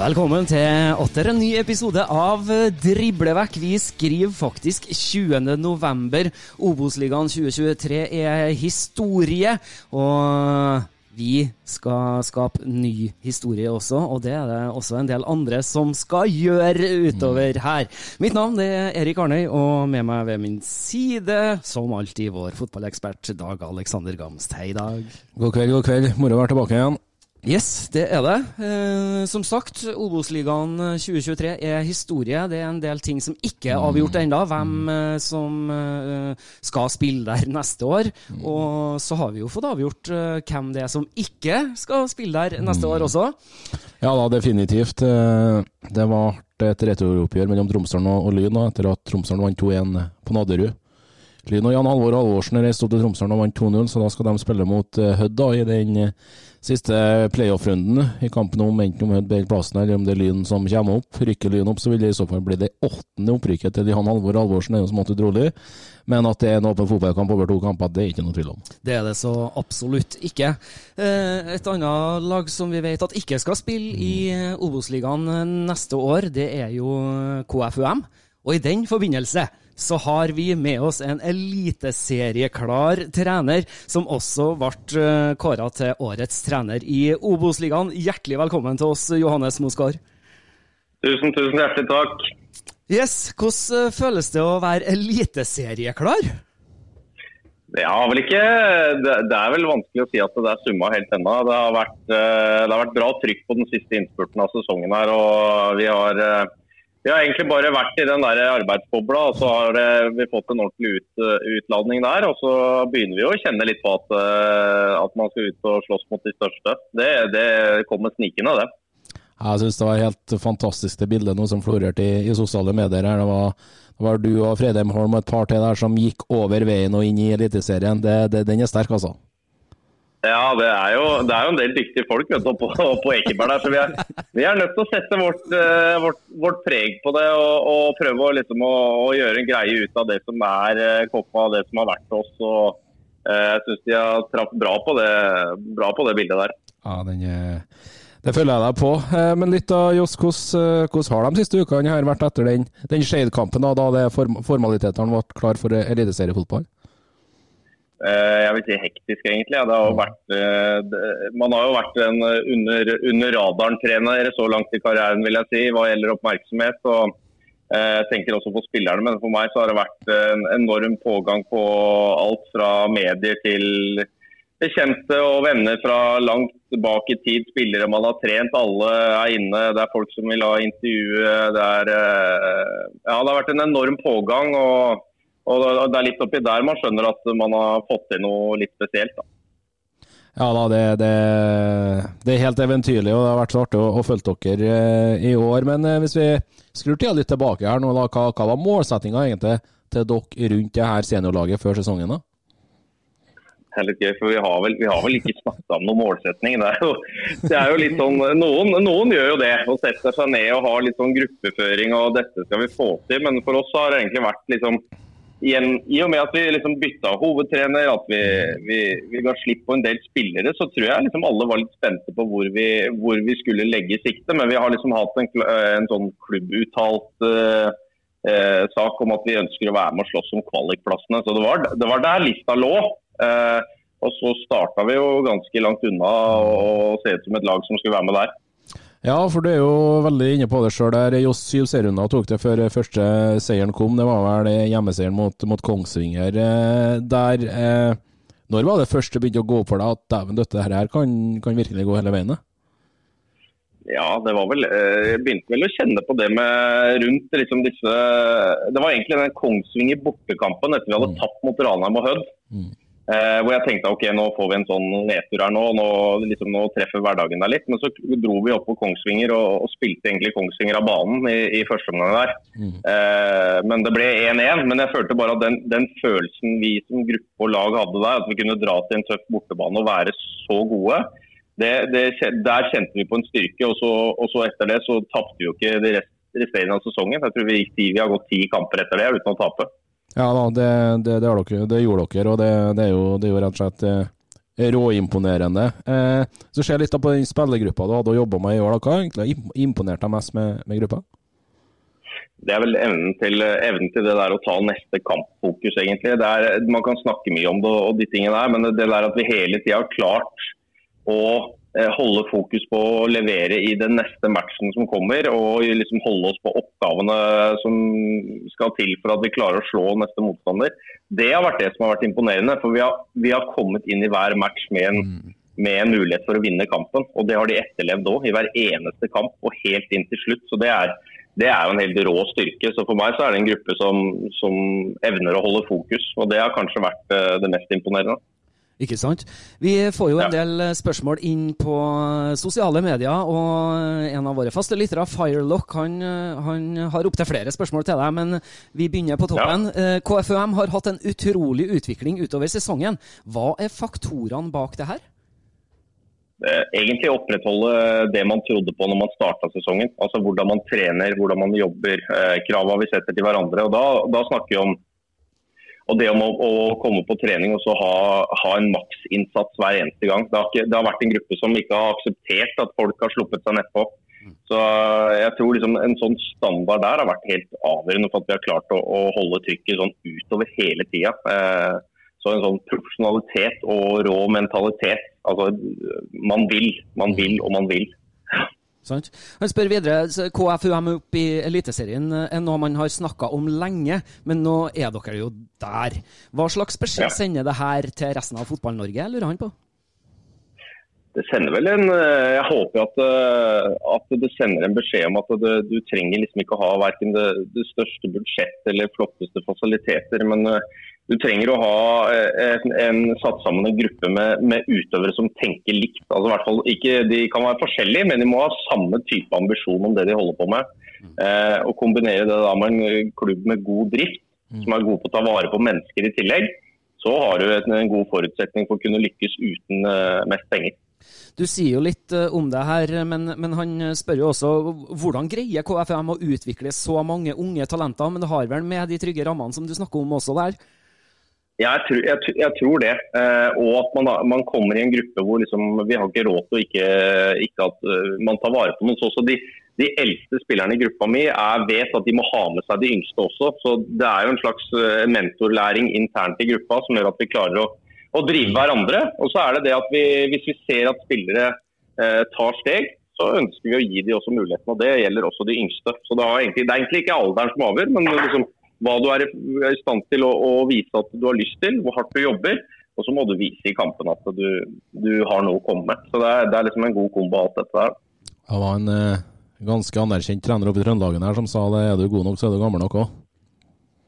Velkommen til atter en ny episode av Driblevekk. Vi skriver faktisk 20. november. Obos-ligaen 2023 er historie, og vi skal skape ny historie også, og det er det også en del andre som skal gjøre utover her. Mitt navn er Erik Arnøy, og med meg ved min side, som alltid, vår fotballekspert Dag Alexander Gamst. Hei, Dag. God kveld, god kveld. Moro å være tilbake igjen. Yes, det er det. Eh, som sagt, Obos-ligaen 2023 er historie. Det er en del ting som ikke er avgjort ennå. Hvem eh, som eh, skal spille der neste år. Og så har vi jo fått avgjort eh, hvem det er som ikke skal spille der neste år også. Ja da, definitivt. Eh, Det ble et returoppgjør mellom Tromsdalen og Lyn etter at Tromsdalen vant 2-1 på Nadderud. Lyn og Jan Halvor Halvorsen reiste opp til Tromsdalen og vant 2-0, så da skal de spille mot eh, Hødd i den eh, siste playoff-runden i kampen om enten om Hødd blir plassen eller om det er Lyn som kommer opp. Rykker Lyn opp, så vil det i så fall bli det åttende opprykket til Jan Halvor Alvorsen, er jo smått utrolig. Men at det er en åpen fotballkamp over to kamper, det er ikke noe tvil om. Det er det så absolutt ikke. Eh, Et annet lag som vi vet at ikke skal spille i Obos-ligaen neste år, det er jo KFUM. Og i den forbindelse så har vi med oss en eliteserieklar trener, som også ble kåra til årets trener i Obos-ligaen. Hjertelig velkommen til oss, Johannes Mosgaard. Tusen, tusen hjertelig takk. Yes, hvordan eh, føles det å være eliteserieklar? Har vel ikke det, det er vel vanskelig å si at det er summa helt ennå. Det, eh, det har vært bra trykk på den siste innspurten av sesongen her. og Vi har, eh, vi har egentlig bare vært i den der arbeidsbobla, og så har eh, vi fått en ordentlig ut, utladning der. Og så begynner vi å kjenne litt på at, eh, at man skal ut og slåss mot de største. Det, det kommer snikende, det. Jeg syns det var helt fantastisk det bildet nå som florerte i, i sosiale medier. her. Det var, det var du og Fredheim Holm og et par til der som gikk over veien og inn i Eliteserien. Den er sterk, altså. Ja, det er jo, det er jo en del dyktige folk vet du, på, på Ekeberg der. Så vi er, vi er nødt til å sette vårt, eh, vårt, vårt preg på det og, og prøve å, liksom, å, å gjøre en greie ut av det som er eh, Koppa og det som har vært oss. Og, eh, jeg syns de har traff bra, bra på det bildet der. Ja, eh, det følger jeg deg på. Eh, Men litt da, Johs, hvordan, eh, har de siste ukene her vært etter den, den Skeid-kampen, da, da formalitetene ble klar for eliteseriefotball? Eh, jeg vil si hektisk, egentlig. Ja, det har jo vært, eh, man har jo vært en under, under radaren-trener så langt i karrieren, vil jeg si, hva gjelder oppmerksomhet. og eh, Jeg tenker også på spillerne, men for meg så har det vært en enorm pågang på alt fra medier til bekjente og venner fra langt bak i tid. Spillere man har trent, alle er inne. Det er folk som vil ha intervjue. Det, er, eh, ja, det har vært en enorm pågang. og og Det er litt oppi der man skjønner at man har fått til noe litt spesielt. da. Ja da, det, det, det, er helt eventyrlig, og det har vært så artig å, å følge dere eh, i år. Men eh, hvis vi skrur tida litt tilbake her nå, da, hva, hva var målsettinga egentlig til dere rundt det her seniorlaget før sesongen? da? Det er litt gøy, for vi har vel, vi har vel ikke snakka om noen målsetning. Det er, jo, det er jo litt sånn, noen, noen, gjør jo det, og setter seg ned og har litt sånn gruppeføring og dette skal vi få til. Men for oss har det egentlig vært liksom igjen, I og med at vi liksom bytta hovedtrener, at vi, vi, vi ga slipp på en del spillere, så tror jeg liksom alle var litt spente på hvor vi, hvor vi skulle legge sikte. Men vi har liksom hatt en, en sånn klubbuttalt uh, uh, sak om at vi ønsker å være med og slåss om kvalikplassene. Så det var, det var der lista lå. Eh, og så starta vi jo ganske langt unna og se ut som et lag som skulle være med der. Ja, for du er jo veldig inne på det sjøl. Johs syv serierunder tok det før første seieren kom. Det var vel hjemmeseieren mot, mot Kongsvinger eh, der. Eh, når var det først det begynte å gå opp for deg at dæven døtte, her kan, kan virkelig gå hele veien? Ja, det var vel Jeg begynte vel å kjenne på det med rundt liksom disse Det var egentlig den Kongsvinger bortekampen etter vi hadde mm. tapt mot Ranheim og Hødd. Mm. Eh, hvor jeg tenkte ok, nå får vi en sånn nedtur her nå, nå, liksom, nå treffer hverdagen der litt. Men så dro vi opp på Kongsvinger og, og spilte egentlig Kongsvinger av banen i, i første omgang der. Mm. Eh, men det ble 1-1. Men jeg følte bare at den, den, følelsen vi som gruppe og lag hadde der, at vi kunne dra til en tøff bortebane og være så gode, det, det, der kjente vi på en styrke. Og så, og så etter det så tapte vi jo ikke de rest, resterende av sesongen. Jeg tror vi, gikk vi har gått ti kamper etter det uten å tape. Ja da, det, det, det, dere, det gjorde dere, og det, er jo, er jo, rett og slett eh, råimponerende. Eh, så ser litt på den spillergruppa du hadde jobba med i år. Hva egentlig imponerte deg mest med, med, gruppa? Det er vel evnen til, evnen til, det der å ta neste kampfokus, egentlig. Er, man kan snakke mye om det og de tingene der, men det der at vi hele tida har klart å holde fokus på å levere i den neste matchen som kommer, og liksom holde oss på oppgavene som skal til for at vi klarer å slå neste motstander. Det har vært det som har vært imponerende. For vi har, vi har kommet inn i hver match med en, mm. med en, mulighet for å vinne kampen. Og det har de etterlevd òg, i hver eneste kamp og helt inn til slutt. Så det er, det er jo en helt rå styrke. Så for meg så er det en gruppe som, som evner å holde fokus, og det har kanskje vært eh, det mest imponerende. Ikke sant? Vi får jo en del eh, spørsmål inn på eh, sosiale medier, og en av våre faste lyttere, Firelock, han, eh, han har opptil flere spørsmål til deg, men vi begynner på toppen. Ja. KFUM har hatt en utrolig utvikling utover sesongen. Hva er faktorene bak det her? Egentlig opprettholde det man trodde på når man starta sesongen. Altså Hvordan man trener, hvordan man jobber, kravene vi setter til hverandre. Og Da, da snakker vi om og det om å, å, komme på trening og så ha, ha en maksinnsats hver eneste gang. Det har, ikke, det har, vært en gruppe som ikke har akseptert at folk har sluppet seg nedpå. Så jeg tror liksom en sånn standard der har vært helt avgjørende for at vi har klart å, å holde trykket sånn utover hele tida. Eh, så en sånn profesjonalitet og rå mentalitet. Altså, man vil, man vil og man vil. Sant? Han spør videre, KFUM opp i Eliteserien er eh, noe man har snakka om lenge, men nå er dere jo der. Hva slags beskjed ja. sender det her til resten av Fotball-Norge, lurer han på? Det sender vel en eh, Jeg håper at, eh, at det sender en beskjed om at det, du trenger liksom ikke å ha verken det, det største budsjett eller flotteste fasiliteter, men du trenger å ha eh, en, en satt sammen en gruppe med, med, utøvere som tenker likt. Altså, hvert fall ikke, de kan være forskjellige, men de må ha samme type ambisjon om det de holder på med. Eh, og Kombinere det da med en klubb med god drift, som er god på å ta vare på mennesker i tillegg, så har du en, en god forutsetning for å kunne lykkes uten uh, mest penger. Du sier jo litt uh, om det her, men, men, han spør jo også hvordan greier KFM å utvikle så mange unge talenter? Men det har vel med de trygge rammene som du snakker om også der? Jeg tror, jeg, jeg tror det. Eh, og at man, man, kommer i en gruppe hvor liksom, vi har ikke råd til å ikke, ikke at uh, man tar vare på noen. Så de, de, eldste spillerne i gruppa mi er, vet at de må ha med seg de yngste også. Så Det er jo en slags uh, mentorlæring internt i gruppa som gjør at vi klarer å, å drive hverandre. Og så er det det at vi, Hvis vi ser at spillere eh, tar steg, så ønsker vi å gi dem også muligheten. og Det gjelder også de yngste. Så Det, egentlig, det er egentlig ikke alderen som avgjør, men liksom hva du er i stand til å, å, vise at du har lyst til, hvor hardt du jobber. Og så må du vise i kampen at du, du har noe å komme med. Så det er, det er liksom en god kombo alt dette der. Det var en eh, ganske anerkjent trener oppe i Trøndelagen her som sa det er du god nok, så er du gammel nok òg.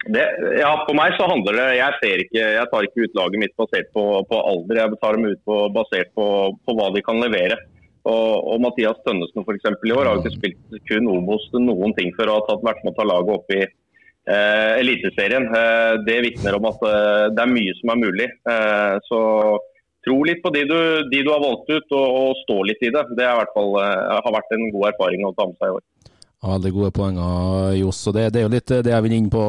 Det, ja, For meg så handler det Jeg ser ikke, jeg tar ikke ut laget mitt basert på, på alder, jeg tar dem ut på, basert på, på, hva de kan levere. Og, og Mathias Tønnesen for eksempel, i år har ikke spilt kun Obos noen ting før å ha tatt, vært med å ta laget opp i eh, Eliteserien. Eh, det vitner om at eh, det er mye som er mulig. Eh, så tro litt på de du, de du, har valgt ut, og, og stå litt i det. Det i hvert fall, eh, har vært en god erfaring å ta med seg i år. Veldig gode poenger, Johs. det, det er jo litt det jeg vil inn på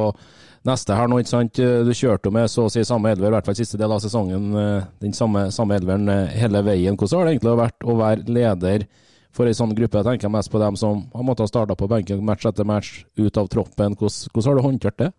neste her nå, ikke sant. Du kjørte med så å si samme elver, i hvert fall siste del av sesongen, eh, den samme, samme elveren hele veien. Hvordan har det egentlig vært å være leder for en sånn gruppe? Jeg tenker mest på dem som har måttet starte på benken match etter match, ut av troppen. Hvordan, hvordan har du håndtert det?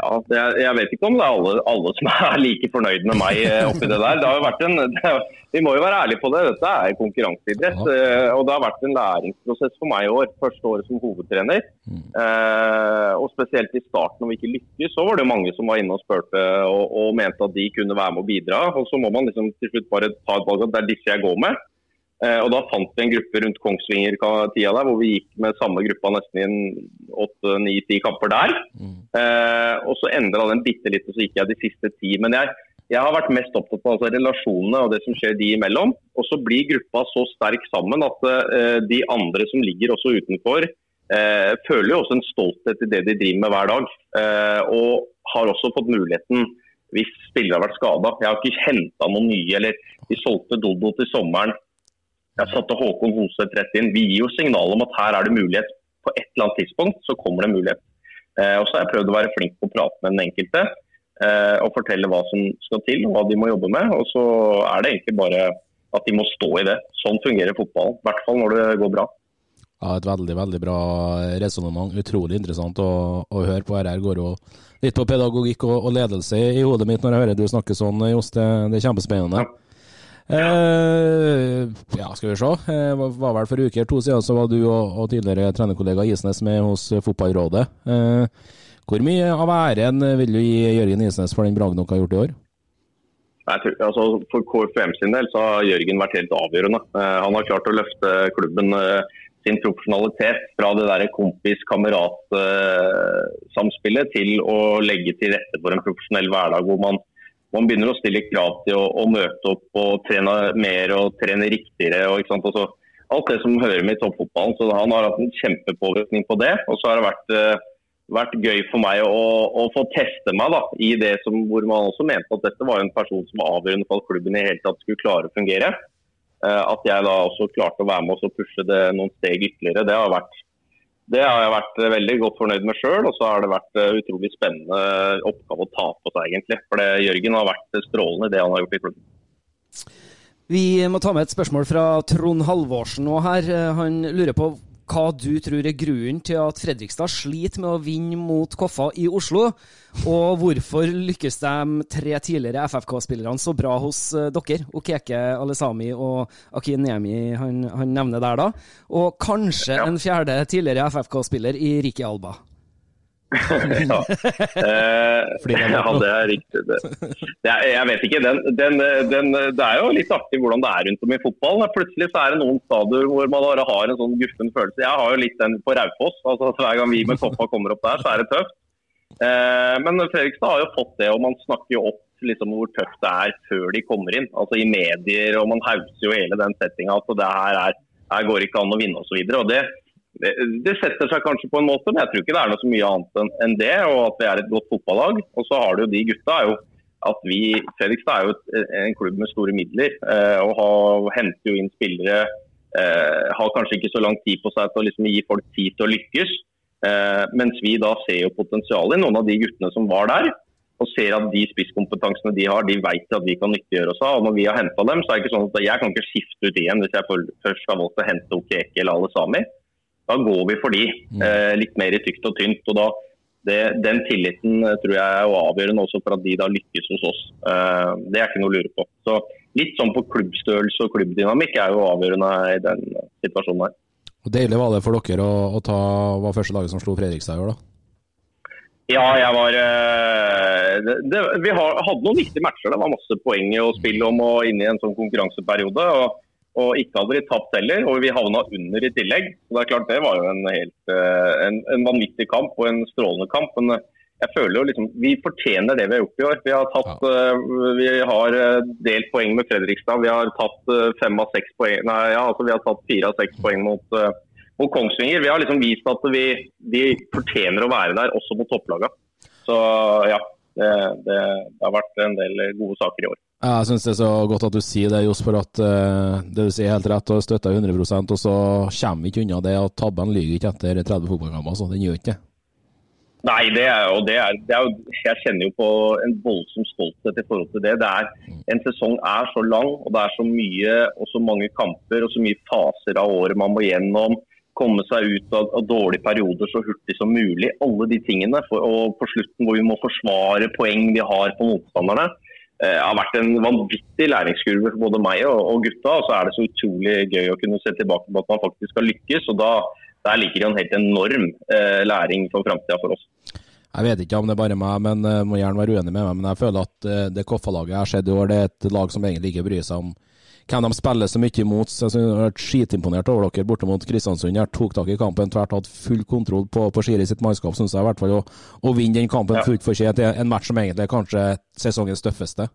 Ja, jeg, jeg, vet ikke om det er alle, alle, som er like fornøyd med meg eh, oppi det der. Det har jo vært en, det, vi må jo være ærlige på det. Dette er konkurranseidrett. Eh, og det har vært en læringsprosess for meg i år. Første året som hovedtrener. Mm. Eh, og spesielt i starten når vi ikke lykkes, så var det mange som var inne og spurte og, og, mente at de kunne være med og bidra. Og så må man liksom til slutt bare ta et valg at det er disse jeg går med. Eh, og Da fant vi en gruppe rundt Kongsvinger-tida der, hvor vi gikk med samme gruppa nesten i åtte, ni, ti kamper der. Mm. Eh, og Så endra den bitte litt, og så gikk jeg de siste ti. Men jeg, jeg har vært mest opptatt av altså, relasjonene og det som skjer de imellom. Og så blir gruppa så sterk sammen at eh, de andre som ligger også utenfor, eh, føler jo også en stolthet i det de driver med hver dag. Eh, og har også fått muligheten hvis spillere har vært skada. Jeg har ikke henta noen nye. eller de solgte Dodo til sommeren. Jeg satte Håkon Hoseth rett inn. Vi gir jo signal om at her er det mulighet. På et eller annet tidspunkt så kommer det mulighet. Eh, og så har jeg prøvd å være flink på å prate med den enkelte eh, og fortelle hva som skal til, og hva de må jobbe med. Og så er det egentlig bare at de må stå i det. Sånn fungerer fotball. I hvert fall når det går bra. Ja, Et veldig veldig bra resonnement. Utrolig interessant å, å, høre på. Her går jo litt på pedagogikk og, og, ledelse i hodet mitt når jeg hører du snakke sånn, Johs. Det, det er kjempespennende. Ja. Eh, ja, skal vi se. Eh, var vel For uker to siden så var du og, og tidligere trenerkollega Isnes med hos Fotballrådet. Uh, hvor mye av æren vil du gi Jørgen Isnes for den bragden dere har gjort i år? Tror, altså, for KFM sin del så har Jørgen vært helt avgjørende. Eh, han har klart å løfte klubben eh, sin profesjonalitet fra det der kompis-kamerat-samspillet eh, til å legge til rette for en profesjonell hverdag hvor man man begynner å stille krav til å, å, møte opp og trene mer og trene riktigere. Og, altså, alt det som hører med i toppfotballen. Så han har hatt en kjempepåvirkning på det. Og så har det vært, uh, vært gøy for meg å, å få teste meg da, i det som, hvor man også mente at dette var en person som var avgjørende for at klubben i hele tatt skulle klare å fungere. Uh, at jeg da også klarte å være med og pushe det noen steg ytterligere, det har vært det har jeg vært eh, veldig godt fornøyd med sjøl. Og så har det vært uh, utrolig spennende oppgave å ta på seg, egentlig. For Jørgen har vært strålende i det han har gjort i klubben. Vi må ta med et spørsmål fra Trond Halvorsen nå her. Eh, han lurer på hva du tror er grunnen til at Fredrikstad sliter med å vinne mot Koffa i Oslo, og hvorfor lykkes de tre tidligere FFK-spillerne så bra hos eh, dere? Okeke Alesami og Akinemi han, han nevner der, da. Og kanskje ja. en fjerde tidligere FFK-spiller i Riki Alba ja. Eh, ja, det er riktig. Det. Det er, jeg vet ikke. Den, den, den, det er jo litt artig hvordan det er rundt om i fotballen. Plutselig så er det noen stadier hvor man bare har en sånn guffen følelse. Jeg har jo litt den på Raufoss. Altså, hver gang vi med Koppa kommer opp der, så er det tøft. Eh, men Fredrikstad har jo fått det, og man snakker jo opp liksom, hvor tøft det er før de kommer inn. Altså I medier, og man hauser jo hele den settinga at det her, er, her går ikke an å vinne osv. Det, det, setter seg kanskje på en måte, men jeg tror ikke det er noe så mye annet enn det. Og at vi er et godt fotballag. Og så har du jo de gutta er jo at vi, Fredrikstad er jo en klubb med store midler eh, og har, henter jo inn spillere. Eh, har kanskje ikke så lang tid på seg til å liksom gi folk tid til å lykkes. Eh, mens vi da ser jo potensialet i noen av de guttene som var der. Og ser at de spisskompetansene de har, de vet at vi kan nyttiggjøre oss av. Og når vi har henta dem, så er det ikke sånn at jeg kan ikke skifte ut igjen hvis jeg først har valgt å hente Okeke eller alle Sami da går vi for de. Mm. Eh, litt mer i tykt og tynt. og da det, Den tilliten eh, tror jeg er avgjørende også for at de da lykkes hos oss. Eh, det er ikke noe å lure på. Så Litt sånn på klubbstørrelse og klubbdynamikk er jo avgjørende i den situasjonen her. Og Deilig var det for dere å, å ta var første laget som slo Fredrikstad i år, da? Ja, jeg var det, det, Vi har, hadde noen viktige matcher. Det var masse poeng å spille om og inne i en sånn konkurranseperiode. og Og ikke hadde de tapt heller, og vi havna under i tillegg. Så Det er klart det var jo en, helt, eh, en, en vanvittig kamp og en strålende kamp. Men eh, jeg føler jo liksom, vi fortjener det vi har gjort i år. Vi har, tatt, ja. vi har delt poeng med Fredrikstad. Vi har tatt fem av seks poeng Nei, ja, altså vi har tatt fire av seks poeng mot, mot Kongsvinger. Vi har liksom vist at vi, vi fortjener å være der, også mot topplagene. Så ja, det, det, det, har vært en del gode saker i år. Jeg syns det er så godt at du sier det, Johs, for at uh, det du sier er helt rett og støtter 100% Og så kommer vi ikke unna det at tabben lyver ikke etter 30 fotballkamper. Så den gjør ikke det. Nei, det er, og det er, det er jeg kjenner jo på en voldsom stolthet i forhold til det. det er, en sesong er så lang, og det er så mye og så mange kamper og så mye faser av året man må gjennom komme seg ut av, av, dårlige perioder så hurtig som mulig. Alle de tingene. For, og på slutten hvor vi må forsvare poeng vi har på motstanderne. Eh, har vært en vanvittig læringskurve for både meg og, og gutta. Og så er det så utrolig gøy å kunne se tilbake på at man faktisk har lykkes. og da der ligger det en helt enorm eh, læring for framtida for oss. Jeg vet ikke om det er bare meg, men uh, må gjerne være uenig med meg. Men jeg føler at uh, det Koffa-laget jeg har sett i år, det er et lag som egentlig ikke bryr seg om hvem de spiller så mye imot. Så jeg har vært skitimponert over dere borte mot Kristiansund. Jeg tok tak i kampen, tvert hatt full kontroll på, på Skiri sitt mannskap, syns jeg i hvert fall. Å, vinne den kampen ja. fullt fortjent er en match som egentlig er kanskje sesongens tøffeste.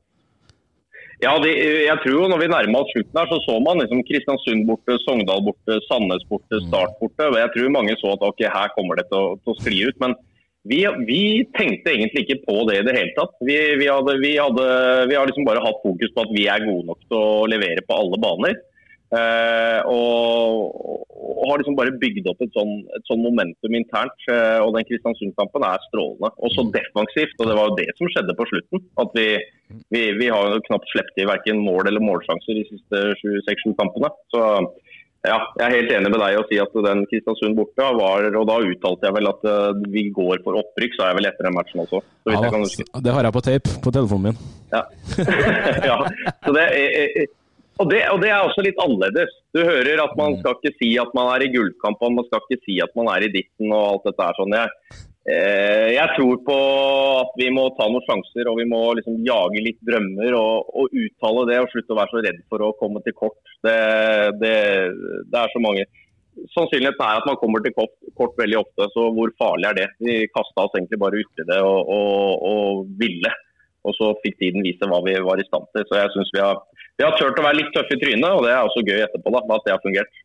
Ja, de, jeg tror jo når vi nærmer oss slutten her, så så man liksom Kristiansund borte, Sogndal borte, Sandnes borte, mm. Start borte. Jeg tror mange så at ok, her kommer det til å, til å skli ut. men vi, vi, tenkte egentlig ikke på det i det hele tatt. Vi, vi, hadde, vi hadde, har liksom bare hatt fokus på at vi er gode nok til å levere på alle baner. Eh, og, og, har liksom bare bygd opp et sånn, et sånn momentum internt. Eh, og den Kristiansund-kampen er strålende. Også defensivt, og det var jo det som skjedde på slutten. At vi, vi har knapt sluppet i verken mål eller målsjanser de siste seks-sju kampene. Så ja, jeg er helt enig med deg å si at den Kristiansund borte var Og da uttalte jeg vel at uh, vi går for opprykk, sa jeg vel etter den matchen også. Ja, det har jeg på tape på telefonen min. Ja. ja. Det er, og, det, og, det, er også litt annerledes. Du hører at man mm. skal ikke si at man er i gullkamp, og man skal ikke si at man er i ditten og alt dette er sånn. Jeg, Eh, jeg tror på at vi må ta noen sjanser og vi må liksom jage litt drømmer og, og, uttale det. Og slutte å være så redd for å komme til kort. Det, det, det er så mange Sannsynligheten er at man kommer til kort, kort, veldig ofte, så hvor farlig er det? Vi kasta oss egentlig bare uti det og, og, og, ville. Og så fikk tiden vise hva vi var i stand til. Så jeg syns vi, vi, har turt å være litt tøffe i trynet, og det er også gøy etterpå da, at det har fungert.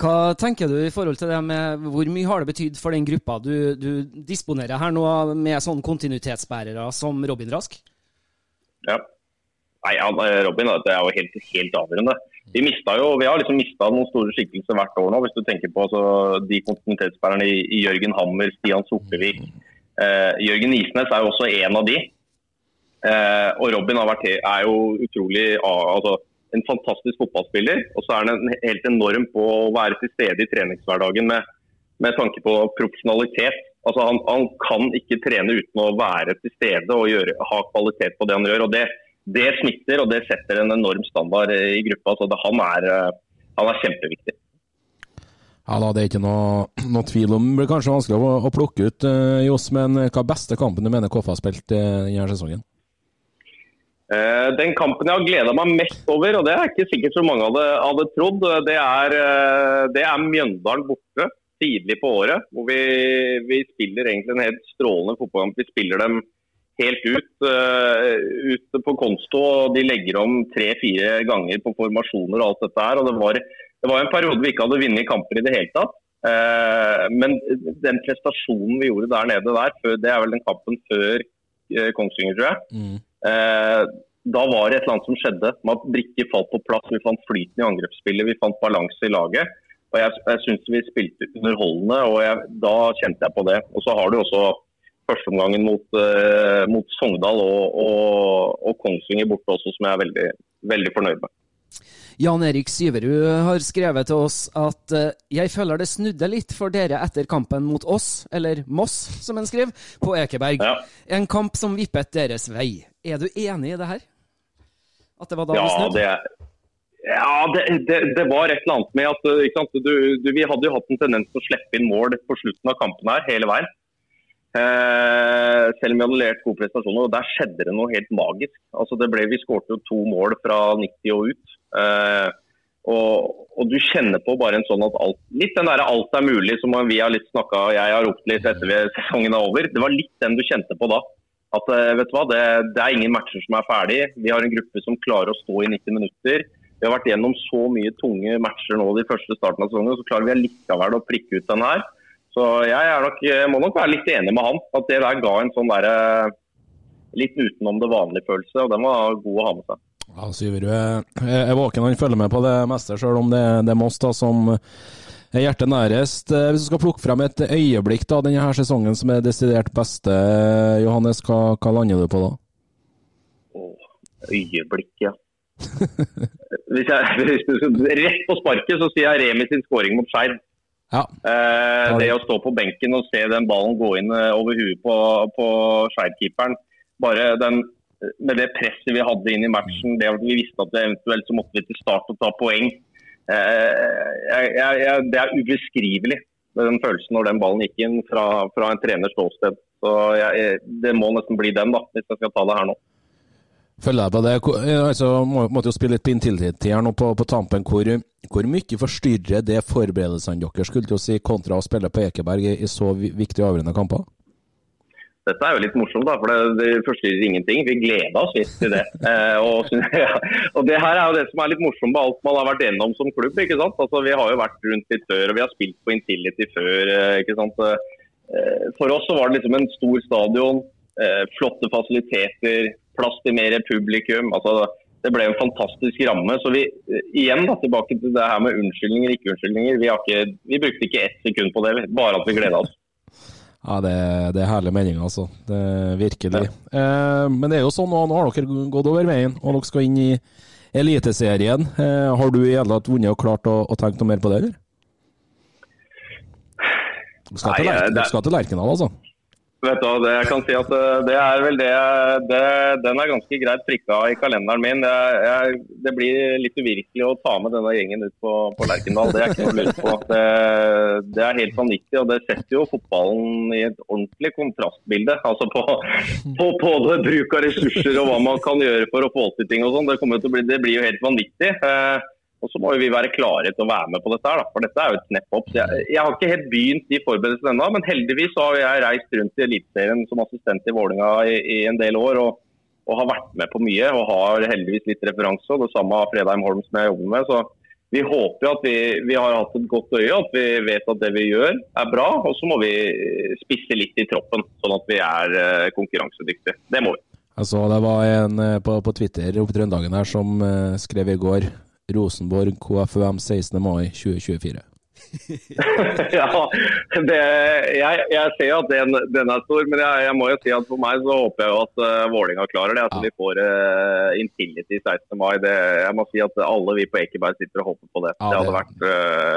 Hva tenker du i forhold til det med hvor mye har det betydd for den gruppa du, du disponerer her nå, med sånn kontinuitetsbærere som Robin Rask? Ja. Nei, Robin det er jo helt, helt avgjørende. Vi, jo, vi har liksom mista noen store skikkelser hvert år nå. Hvis du tenker på altså, de kontinuitetsbærerne i, i, Jørgen Hammer, Stian Sortevik. Eh, Jørgen Isnes er jo også en av de. Eh, og Robin vært, er jo utrolig altså, en fantastisk fotballspiller. Og så er han helt enorm på å være til stede i treningshverdagen med, med tanke på profesjonalitet. Altså han, han, kan ikke trene uten å være til stede og gjøre, ha kvalitet på det han gjør. og Det, det smitter og det setter en enorm standard i gruppa. så det, han, er, han, er, kjempeviktig. Ja, da, Det er ikke noe, noe, tvil om Det blir kanskje vanskelig å, å plukke ut, uh, Johs, men hva beste kampen du mener KF har spilt uh, denne sesongen? Eh, den kampen jeg har gleda meg mest over, og det er ikke sikkert så mange hadde, hadde trodd, det er, eh, det er, Mjøndalen borte tidlig på året. Hvor vi, vi, spiller egentlig en helt strålende fotballkamp. Vi spiller dem helt ut, uh, ut på konsto. og De legger om tre-fire ganger på formasjoner og alt dette her. og det var, det var en periode vi ikke hadde vunnet kamper i det hele tatt. Uh, men den prestasjonen vi gjorde der nede der, det er vel den kampen før Kongsvinger, tror jeg. Mm. Eh, da var det et eller annet som skjedde. med at Brikker falt på plass. Vi fant flyten i angrepsspillet, vi fant balanse i laget. Og Jeg, jeg syns vi spilte underholdende, og jeg, da kjente jeg på det. Og Så har du også førsteomgangen mot, eh, mot Sogndal og, og, og Kongsvinger borte også, som jeg er veldig, veldig fornøyd med. Jan Erik Syverud har skrevet til oss at uh, jeg føler det snudde litt for dere etter kampen mot oss, eller Moss, som han skriver, på Ekeberg. Ja. En kamp som vippet deres vei. Er du enig i det her? At det var da ja, det snudde? ja, det, det, det, var et eller annet med at du, du, vi hadde jo hatt en tendens til å slippe inn mål på slutten av kampen her hele veien. Eh, selv om vi hadde levert gode prestasjoner. og Der skjedde det noe helt magisk. Altså det ble, Vi skårte jo to mål fra 90 og ut. Eh, Og, og, du kjenner på bare en sånn at alt Litt den der 'alt er mulig' som vi har litt snakka jeg har ropt litt etter sesongen er over. Det var litt den du kjente på da. At eh, vet du hva, det, det er ingen matcher som er ferdig. Vi har en gruppe som klarer å stå i 90 minutter. Vi har vært gjennom så mye tunge matcher nå de første starten av sesongen, så klarer vi likevel å prikke ut den her. Så jeg, nok, må nok være litt enig med han. At det der ga en sånn der, eh, litt utenom det vanlige følelse, og den var god å ha med seg. Ja, Syverud er våken, han følger med på det meste, sjøl om det, det er Moss da, som er hjertet nærest. Eh, hvis du skal plukke frem et øyeblikk da, denne her sesongen som er desidert beste, Johannes, hva, hva lander du på da? Åh, øyeblikk, ja. hvis jeg, hvis rett på sparket så sier jeg Remi sin skåring mot Skeid. Ja. Eh, det å stå på benken og se den ballen gå inn eh, over huet på, på Skeid-keeperen. Bare den med det presset vi hadde inn i matchen, det at vi visste at eventuelt så måtte vi til start og ta poeng. Eh, jeg, jeg, det er ubeskrivelig, den følelsen når den ballen gikk inn fra, fra en treners ståsted. Så jeg, Det må nesten bli den, da, hvis jeg skal ta det her nå. Følger jeg på det. Altså, må, måtte jo spille litt på inntillit her nå på, på tampen. Hvor, hvor, mye forstyrrer det forberedelsene deres skulle til å si, kontra å spille på Ekeberg i, i så viktige avgjørende kamper? Dette er jo litt morsomt, da, for det, det forstyrrer ingenting. Vi gleda oss litt til det. Eh, og, ja. og, Det her er jo det som er litt morsomt med alt man har vært gjennom som klubb. ikke sant? Altså, Vi har jo vært rundt litt før, og vi har spilt på Intility før. Eh, ikke sant? Eh, for oss så var det liksom en stor stadion, eh, flotte fasiliteter, plass til mer publikum. altså det ble en fantastisk ramme. så vi, Igjen da, tilbake til det her med unnskyldninger, ikke unnskyldninger. Vi, ikke, vi brukte ikke ett sekund på det, bare at vi gleda oss. Ja, det, det er herlige meldinger, altså. Det, virkelig. Ja. Eh, men det er jo sånn, nå, har dere gått over veien, og dere skal inn i Eliteserien. Eh, har du i hele tatt vunnet og klart å, å tenke noe mer på det, eller? Du skal, Nei, til, skal til Lerkendal, altså? Vet du, det, jeg kan si at eh, det er vel det, det Den er ganske greit prikka i kalenderen min. Jeg, jeg, det blir litt uvirkelig å ta med denne gjengen ut på, på Lerkendal. Det er ikke noe å på. Det, det, er helt vanvittig, og det setter jo fotballen i et ordentlig kontrastbilde. Altså på, på både bruk av ressurser og hva man kan gjøre for å få til ting og sånn. Det, det, blir jo helt vanvittig. Eh, og så må vi være klare til å være med på dette, her, for dette er jo et snepp opp. Jeg, jeg, har ikke helt begynt de forberedelsene ennå, men heldigvis har jeg reist rundt i Eliteserien som assistent i Vålinga i, i, en del år. Og, og, har vært med på mye og har heldigvis litt referanse. Det samme har Fredheim Holm som jeg jobber med. så vi håper at vi, vi, har hatt et godt øye, at vi vet at det vi gjør er bra. Og så må vi spisse litt i troppen, sånn at vi er eh, konkurransedyktige. Det må vi. Altså, det var en eh, på, på Twitter oppe Trøndelagen her som uh, skrev i går Rosenborg KFUM 16. mai 2024. ja, det, jeg, jeg, ser jo at den, den er stor, men jeg, jeg, må jo si at for meg så håper jeg jo at uh, Vålinga klarer det. At ja. vi får uh, Infinity 16. mai. Det, jeg må si at alle vi på Ekeberg sitter og håper på det. Ja, det, hadde vært, uh,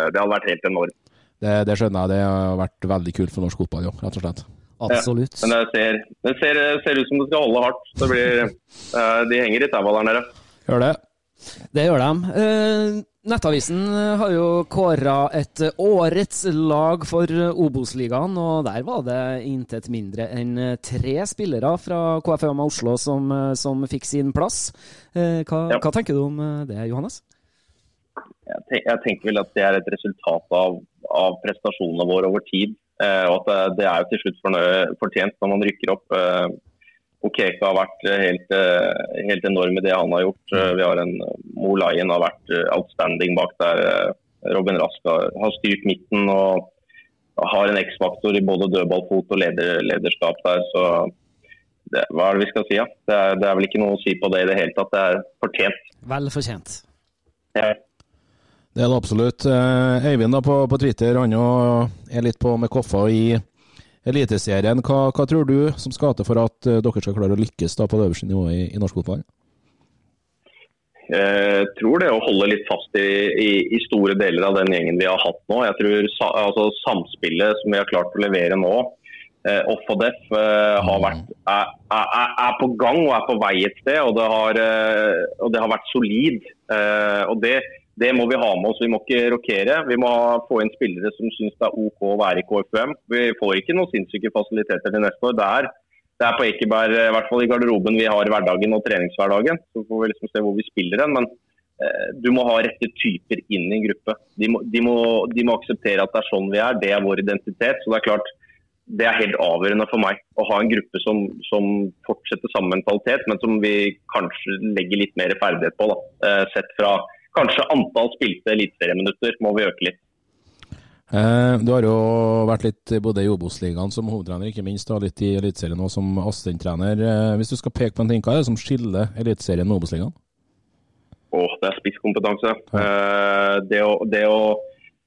det, hadde vært, helt enormt. Det, det, skjønner jeg. Det har vært veldig kult for norsk fotball, jo, rett og slett. Absolutt. Ja, men det ser, det ser, ser, ut som det skal holde hardt. Blir, de henger i taua der nede. Gjør det. Det gjør de. Eh, Nettavisen har jo kåra et årets lag for Obos-ligaen, og der var det intet mindre enn tre spillere fra KFUM Oslo som, som fikk sin plass. Eh, hva, ja. hva, tenker du om det, Johannes? Jeg tenker vel at det er et resultat av, av prestasjonene våre over tid. Eh, og at det, er jo til slutt fortjent når man rykker opp. Okeka har vært eh, helt, eh, helt enorm i det han har gjort. Eh, vi har en Mo Lion har vært outstanding bak der. Robin Rask har styrt midten og har en X-faktor i både dødballfot og leder, lederskap der. så det, Hva er det vi skal si? Ja? Det, er, det er vel ikke noe å si på det i det hele tatt. Det er fortjent. Vel fortjent. Ja. Det er det absolutt. Øyvind da på, på Twitter han er litt på med koffa i Eliteserien, hva, hva, tror du som skal til for at uh, dere skal klare å lykkes da, på det øverste nivået i, i norsk fotball? Jeg tror det å holde litt fast i, i, i, store deler av den gjengen vi har hatt nå. Jeg tror altså, Samspillet som vi har klart å levere nå, eh, off og def, eh, mm. vært, er, er, er, på gang og er på vei et sted. Og det har, eh, og det har vært solid. Eh, og det, det må vi ha med oss. Vi må ikke rokere. Vi må få inn spillere som syns det er OK å være i KFUM. Vi får ikke noen sinnssyke fasiliteter til neste år. Det er, det er på Ekeberg, i hvert fall i garderoben, vi har hverdagen og treningshverdagen. Så får vi liksom se hvor vi spiller hen. Men eh, du må ha rette typer inn i en gruppe. De må, de, må, de må, akseptere at det er sånn vi er, det er vår identitet. Så det er klart, det er helt avgjørende for meg å ha en gruppe som, som fortsetter samme mentalitet, men som vi kanskje legger litt mer ferdighet på. Da. Eh, sett fra kanskje antall spilte eliteserieminutter må vi øke litt. Eh, du har jo vært litt både i Obos-ligaen som hovedtrener, ikke minst og litt i Eliteserien nå som assistenttrener. Eh, hvis du skal peke på en ting, hva er det som skiller Eliteserien med Obos-ligaen? Åh, det er spisskompetanse. Ja. Eh, det, å, det, å,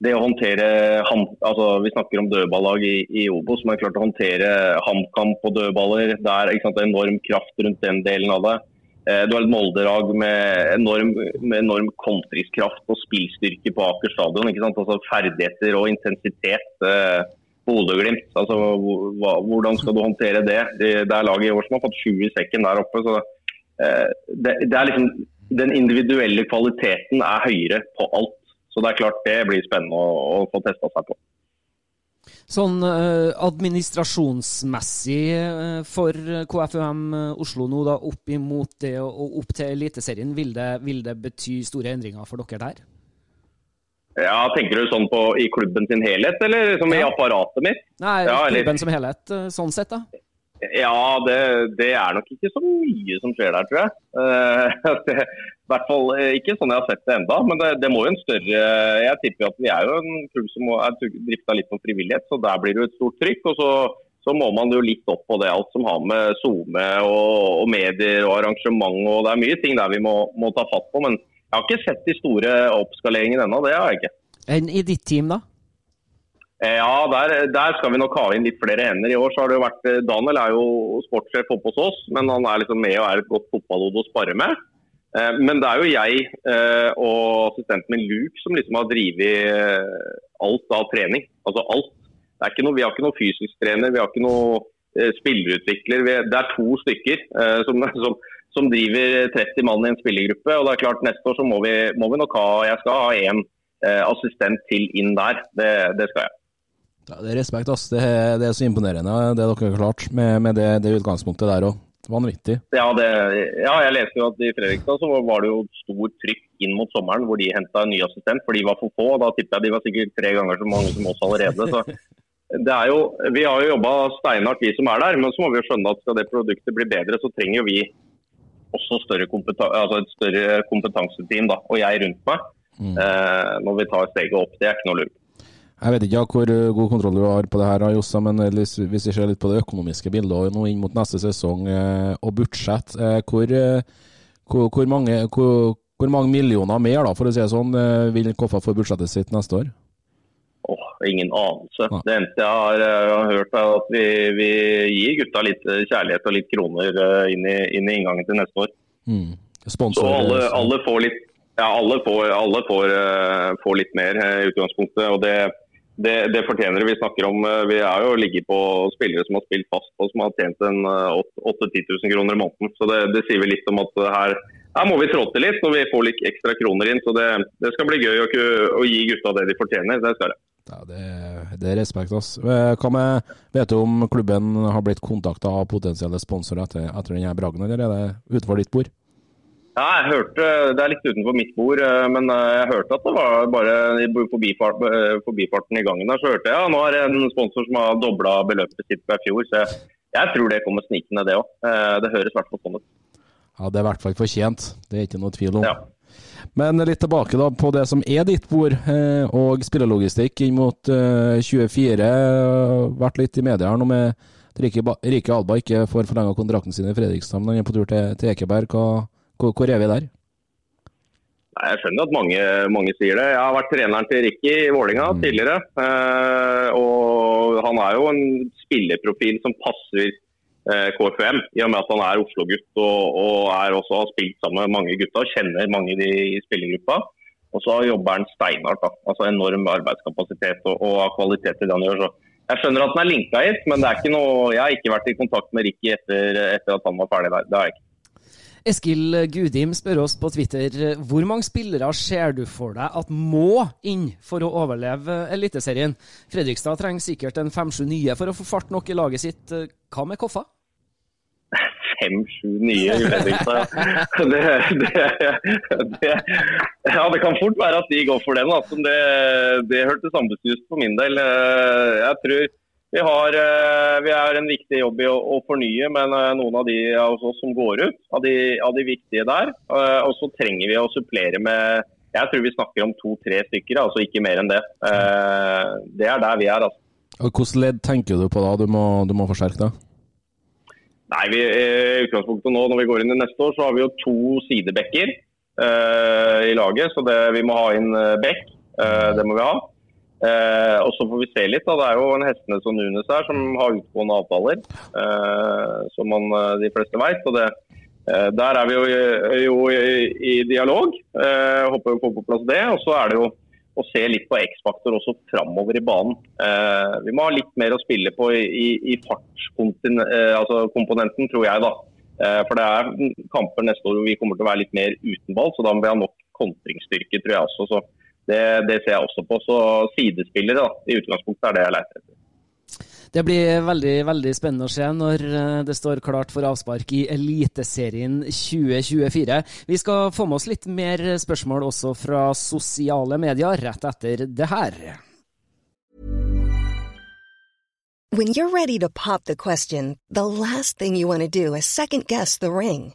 det, å, håndtere altså Vi snakker om dødballag i, i Obos, men klart å håndtere HamKam på dødballer. Det er sant, enorm kraft rundt den delen av det. Eh, du har et Molde-lag med enorm, med enorm kontringskraft og spillstyrke på Aker stadion. Altså ferdigheter og intensitet. Eh, Bodø-Glimt. Altså, hvordan skal du håndtere det? Det, er laget i år som har fått 20 i sekken der oppe. så eh, det, det, er liksom, Den individuelle kvaliteten er høyere på alt. Så det er klart det blir spennende å, å få testa seg på. Sånn eh, administrasjonsmessig eh, for KFUM uh, Oslo nå, da, opp imot det og opp til Eliteserien, vil det, vil det bety store endringer for dere der? Ja, Tenker du sånn på i klubben sin helhet, eller som ja. i apparatet mitt? Nei, ja, klubben som helhet, sånn sett, da. Ja, det, det, er nok ikke så mye som skjer der, tror jeg. Uh, I hvert fall eh, ikke sånn jeg har sett det enda, men det, det, må jo en større Jeg tipper at vi er jo en klubb som er drifta litt på frivillighet, så der blir det jo et stort trykk. og så, så må man jo litt opp på det, alt som har med SoMe og, og, medier og arrangement og Det er mye ting der vi må, må, ta fatt på. Men jeg har ikke sett de store oppskaleringene ennå, det har jeg ikke. Enn i ditt team, da? Eh, ja, der, der, skal vi nok ha inn litt flere hender. I år så har det jo vært eh, Daniel er jo sportssjef oppe hos oss, men han er liksom med og er et godt fotballhode å spare med. Eh, men det er jo jeg og assistenten min Luke som liksom har drevet alt av trening. Altså alt. Noe, vi har ikke noe fysisk trener, vi har ikke noe spillerutvikler. det er to stykker som, som, som, driver 30 mann i en spillergruppe. og det er klart Neste år så må vi, må vi nok ha Jeg skal ha én assistent til inn der. Det, det skal jeg. Det er respekt, ass. Det er, det er, så imponerende det dere har klart med, med det, det, utgangspunktet der òg. Vanvittig. Ja, ja, jeg leste jo at i Fredrikstad så var det jo stort trykk inn mot sommeren hvor de henta en ny assistent, for de var for få. og Da tipper jeg de var sikkert tre ganger så mange som oss allerede. så det er jo, Vi har jo jobba steinhardt, vi som er der, men så må vi jo skjønne at skal det produktet bli bedre, så trenger jo vi også større altså et større kompetanseteam da, og jeg rundt meg. Mm. Eh, når vi tar steget opp. Det er ikke noe lurt. Jeg vet ikke hvor eh, god kontroll du har på det her, Jossa, men hvis vi ser litt på det økonomiske bildet nå inn mot neste sesong eh, og budsjett, eh, hvor, hvor, hvor, mange, hvor mange, millioner mer da, for å si det sånn, vil Koffa få budsjettet sitt neste år? Oh, ingen anelse. Ja. Det eneste jeg har, jeg har, hørt, er at vi, vi, gir gutta litt kjærlighet og litt kroner inn i, inn i inngangen til neste år. Mm. Sponsor, så alle, alle, får litt ja, alle, får, alle får, får, litt mer i utgangspunktet. og det det, det, fortjener det. Vi snakker om, eh, vi er jo ligget på spillere som har spilt fast og som har tjent 8 10 000 kroner i måneden. Så det, det, sier vi litt om at her, her må vi trå til litt når vi får litt ekstra kroner inn. Så det, det skal bli gøy å, å, gi gutta det de fortjener. Det skal det. Ja, det, det er respekt. ass. Eh, hva med, Vet du om klubben har blitt kontakta av potensielle sponsorer etter, etter denne bragden, eller er det utenfor ditt bord? Ja, jeg hørte, Det er litt utenfor mitt bord, eh, men eh, jeg hørte at det var bare i forbifart, eh, forbifarten i gangen der, så hørte jeg ja, nå er det en sponsor som har dobla beløpet sitt fra fjor. Så jeg, jeg, tror det kommer snikende, det òg. Det høres i hvert fall sånn ut. Ja, Det er i hvert fall fortjent. Det er ikke noe tvil om. Ja. Men litt tilbake da på det som er ditt bord, og spillelogistikk inn mot 24. Vært litt i media her nå med at Rike Alba ikke får forlenga kontrakten sin i Fredrikstad, men han er på tur til, til Ekeberg. Hva, hvor, hvor er vi der? Nei, jeg skjønner at mange, mange, sier det. Jeg har vært treneren til Ricky i Vålinga mm. tidligere. Eh, og han er jo en spillerprofil som passer eh, KFM, i og med at han er Oslo-gutt og, og også har spilt sammen med mange gutta og kjenner mange i, i spillergruppa. Og så jobber han steinhardt. Altså enorm arbeidskapasitet og, og kvalitet i det han gjør. Så jeg skjønner at han er linka hit, men det er ikke noe, jeg har ikke vært i kontakt med Ricky etter, etter at han var ferdig der. Det har jeg ikke. Eskil Gudim spør oss på Twitter hvor mange spillere ser du for deg at må inn for å overleve Eliteserien? Fredrikstad trenger sikkert en fem-sju nye for å få fart nok i laget sitt. Hva med Koffa? fem-sju nye Fredrikstad, Det, det, det, ja, det kan fort være at de går for den. Altså. Det, det hørtes ambisiøst på min del. Jeg tror vi har, eh, vi er en viktig jobb i å, å, fornye, men eh, noen av de av oss som går ut, av de, av de viktige der. Eh, og så trenger vi å supplere med Jeg tror vi snakker om to-tre stykker, altså ikke mer enn det. Det er der vi er. altså. Hvilket ledd tenker du på da du må, du må forsterke det? Nei, vi, I utgangspunktet nå når vi går inn i neste år, så har vi jo to sidebekker uh, i laget. Så det, vi må ha inn bekk. Uh, det må vi ha. Eh, og Så får vi se litt. da, Det er jo en hestene og Nunes her som har utgående avtaler, eh, som man, eh, de fleste vet. Og det, eh, der er vi jo, jo i, i, dialog. Eh, håper vi får på plass det. Og så er det jo å se litt på X-faktor også framover i banen. Eh, vi må ha litt mer å spille på i, i, i fartskomponenten, altså tror jeg. da. for det er kamper neste år hvor vi kommer til å være litt mer uten ball, så da må vi ha nok kontringsstyrke, tror jeg også. så det, det, ser jeg også på. Så sidespillere da, i utgangspunktet er det jeg leter etter. Det blir veldig veldig spennende å se når eh, det står klart for avspark i Eliteserien 2024. Vi skal få med oss litt mer spørsmål også fra sosiale medier rett etter det her. When you're ready to pop the question, the last thing you want to do is second guess the ring.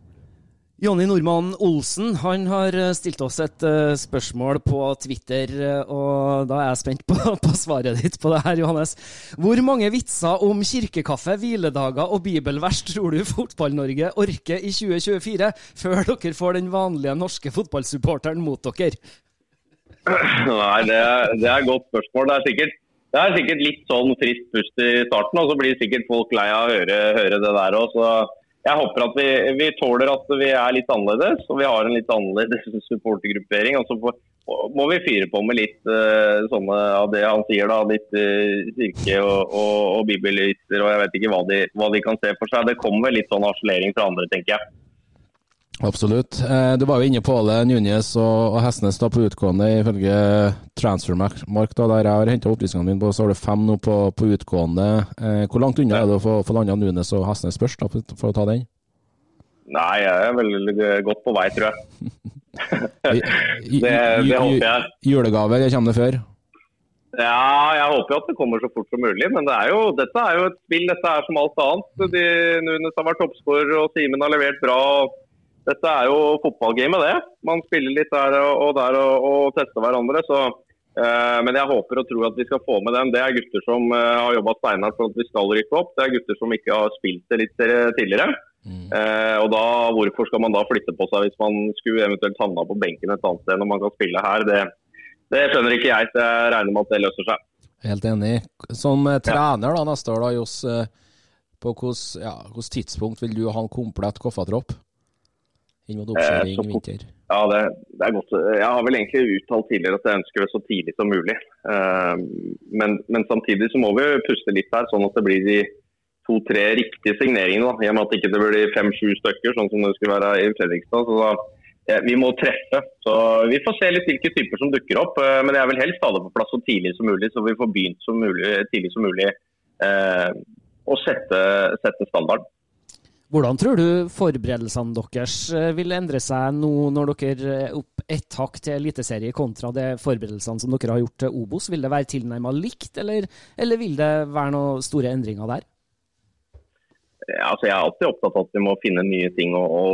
Jonny Normann Olsen han har eh, stilt oss et uh, spørsmål på Twitter, uh, og da er jeg spent på, på, svaret ditt på det her, Johannes. Hvor mange vitser om kirkekaffe, hviledager og bibelvers tror du Fotball-Norge orker i 2024, før dere får den vanlige norske fotballsupporteren mot dere? Nei, det det er et godt spørsmål. Det er, sikkert, det er sikkert litt sånn friskt pust i starten, og så blir sikkert folk lei av å høre, høre det der òg jeg håper at vi, vi, tåler at vi er litt annerledes, og vi har en litt annerledes supportergruppering. Og så må vi fyre på med litt uh, sånne av det han sier, da, litt uh, kirke og, og, og bibelvitser. Og jeg vet ikke hva de, hva de, kan se for seg. Det kommer litt sånn harselering fra andre, tenker jeg. Absolutt. Eh, du var jo inne på det, Nunes og, Hestnes da på utgående. Ifølge Transfermark, da, der jeg har henta opplysningene mine, på, så har du fem nå på, på utgående. Eh, hvor langt unna er du å få, få landa Nunes og Hestnes først, da, for, å ta den? Nei, jeg er veldig godt på vei, tror jeg. det, det håper jeg. Julegave, eller kommer det før? Ja, jeg håper at det kommer så fort som mulig. Men det er jo, dette er jo et spill. Dette er som alt annet. De, Nunes har vært toppskårer og Simen har levert bra. og dette er jo fotballgamet, det. Man spiller litt der og der og, og tester hverandre. Så, eh, men jeg håper og tror at vi skal få med dem. Det er gutter som eh, har jobba steinhardt for at vi skal rykke opp. Det er gutter som ikke har spilt det litt tidligere. Mm. Eh, og da, Hvorfor skal man da flytte på seg hvis man skulle eventuelt havna på benken et annet sted når man kan spille her? Det, det skjønner ikke jeg, så jeg regner med at det løser seg. Helt enig. Som eh, trener da neste år, da, Johs, eh, på hvilket ja, tidspunkt vil du ha en komplett koffertropp? Inn mot oppkjøring eh, vinter? Ja, det, det, er godt. Jeg har vel egentlig uttalt tidligere at jeg ønsker det så tidlig som mulig. Eh, men, men, samtidig så må vi puste litt her, sånn at det blir de, to-tre riktige signeringene. Da, I og med at det ikke blir fem-sju stykker, sånn som det skulle være i Fredrikstad. så da eh, vi må treffe. så Vi får se litt hvilke typer som dukker opp. eh, Men jeg vil helst ha det på plass så tidlig som mulig, så vi får begynt så mulig, tidlig som mulig eh, å sette, sette standarden. Hvordan tror du forberedelsene deres eh, vil endre seg nå når dere er opp ett hakk til eliteserie kontra de forberedelsene som dere har gjort til Obos? Vil det være tilnærmet likt, eller, eller vil det være noen store endringer der? Altså jeg er alltid opptatt av at vi må finne nye ting å, å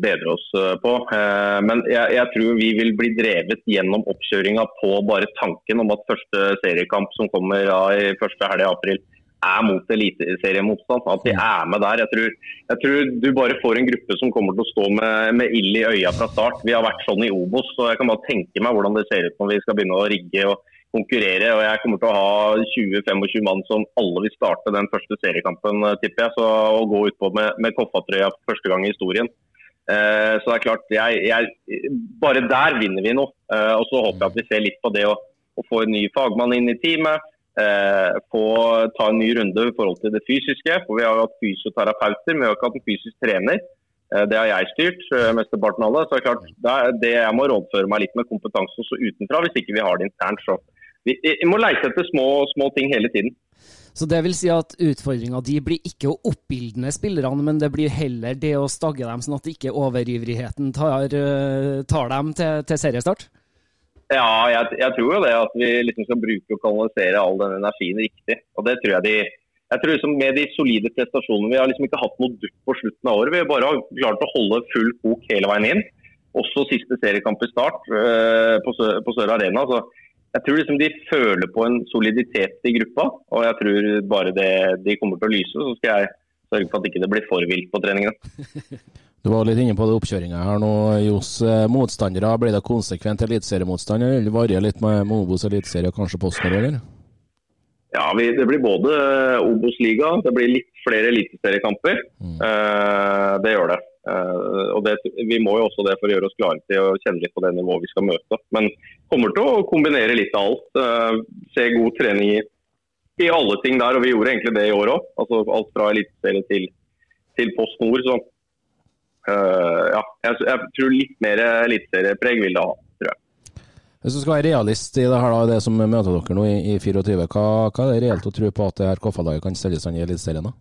bedre oss eh, på. Eh, men jeg, jeg, tror vi vil bli drevet gjennom oppkjøringa på bare tanken om at første seriekamp som kommer ja, i første helg i april, er mot eliteseriemotstand. At de er med der. Jeg tror, jeg tror, du bare får en gruppe som kommer til å stå med, med ild i øya fra start. Vi har vært sånn i Obos, så jeg kan bare tenke meg hvordan det ser ut når vi skal begynne å rigge. og konkurrere. og Jeg kommer til å ha 20-25 mann som alle vil starte den første seriekampen, tipper jeg. Så Å gå utpå med, med Koffa-trøya for første gang i historien. Eh, så det er klart, jeg, jeg, Bare der vinner vi noe. Eh, og Så håper jeg at vi ser litt på det å, å få en ny fagmann inn i teamet. Eh, få ta en ny runde i forhold til det fysiske. for Vi har jo hatt fysioterapeuter, men vi har ikke hatt en fysisk trener. Eh, det har jeg styrt, eh, mesteparten av det. så det er klart, det, er det Jeg må rådføre meg litt med kompetanse også utenfra, hvis ikke vi har det internt. så vi, vi må leite etter små, små, ting hele tiden. Så det vil si at utfordringa di blir ikke å oppildne spillerne, men det blir heller det å stagge dem, sånn at ikke overivrigheten tar, eh, tar dem til, til, seriestart? Ja, jeg, jeg, tror jo det. At vi liksom skal bruke og kanalisere all den energien riktig. Og det tror jeg de jeg tror liksom Med de solide prestasjonene Vi har liksom ikke hatt noe dupp på slutten av året. Vi har bare klart å holde full kok hele veien inn. Også siste seriekamp i start øh, på, Sør, på Sør Arena. så jeg tror liksom de føler på en soliditet i gruppa, og jeg tror bare det, de kommer til å lyse. Så skal jeg sørge for at ikke det ikke blir for vilt på treningene. Du var litt inne på det oppkjøringa her nå, Johs. Eh, motstandere, blir det konsekvent eliteseriemotstand, eller varierer litt med Obos eliteserie og kanskje Postnord, eller? Ja, vi, det blir både Obos-liga, det blir litt flere eliteseriekamper. Mm. Eh, det gjør det. Eh, og det, Vi må jo også det for å gjøre oss klare til å kjenne litt på det nivået vi skal møte. Men kommer til å kombinere litt av alt. Eh, se god trening i, i, alle ting der, og vi gjorde egentlig det i år òg. Altså, alt fra eliteserie til, til Post Nord. Så ja, jeg, jeg, tror litt mer eliteseriepreg vil det ha. tror jeg. Hvis du skal være realist i det her da, det som møter dere nå i, i 24, hva, hva, er det reelt å tro på at det her KFA-laget kan stelle seg i Eliteserien? da?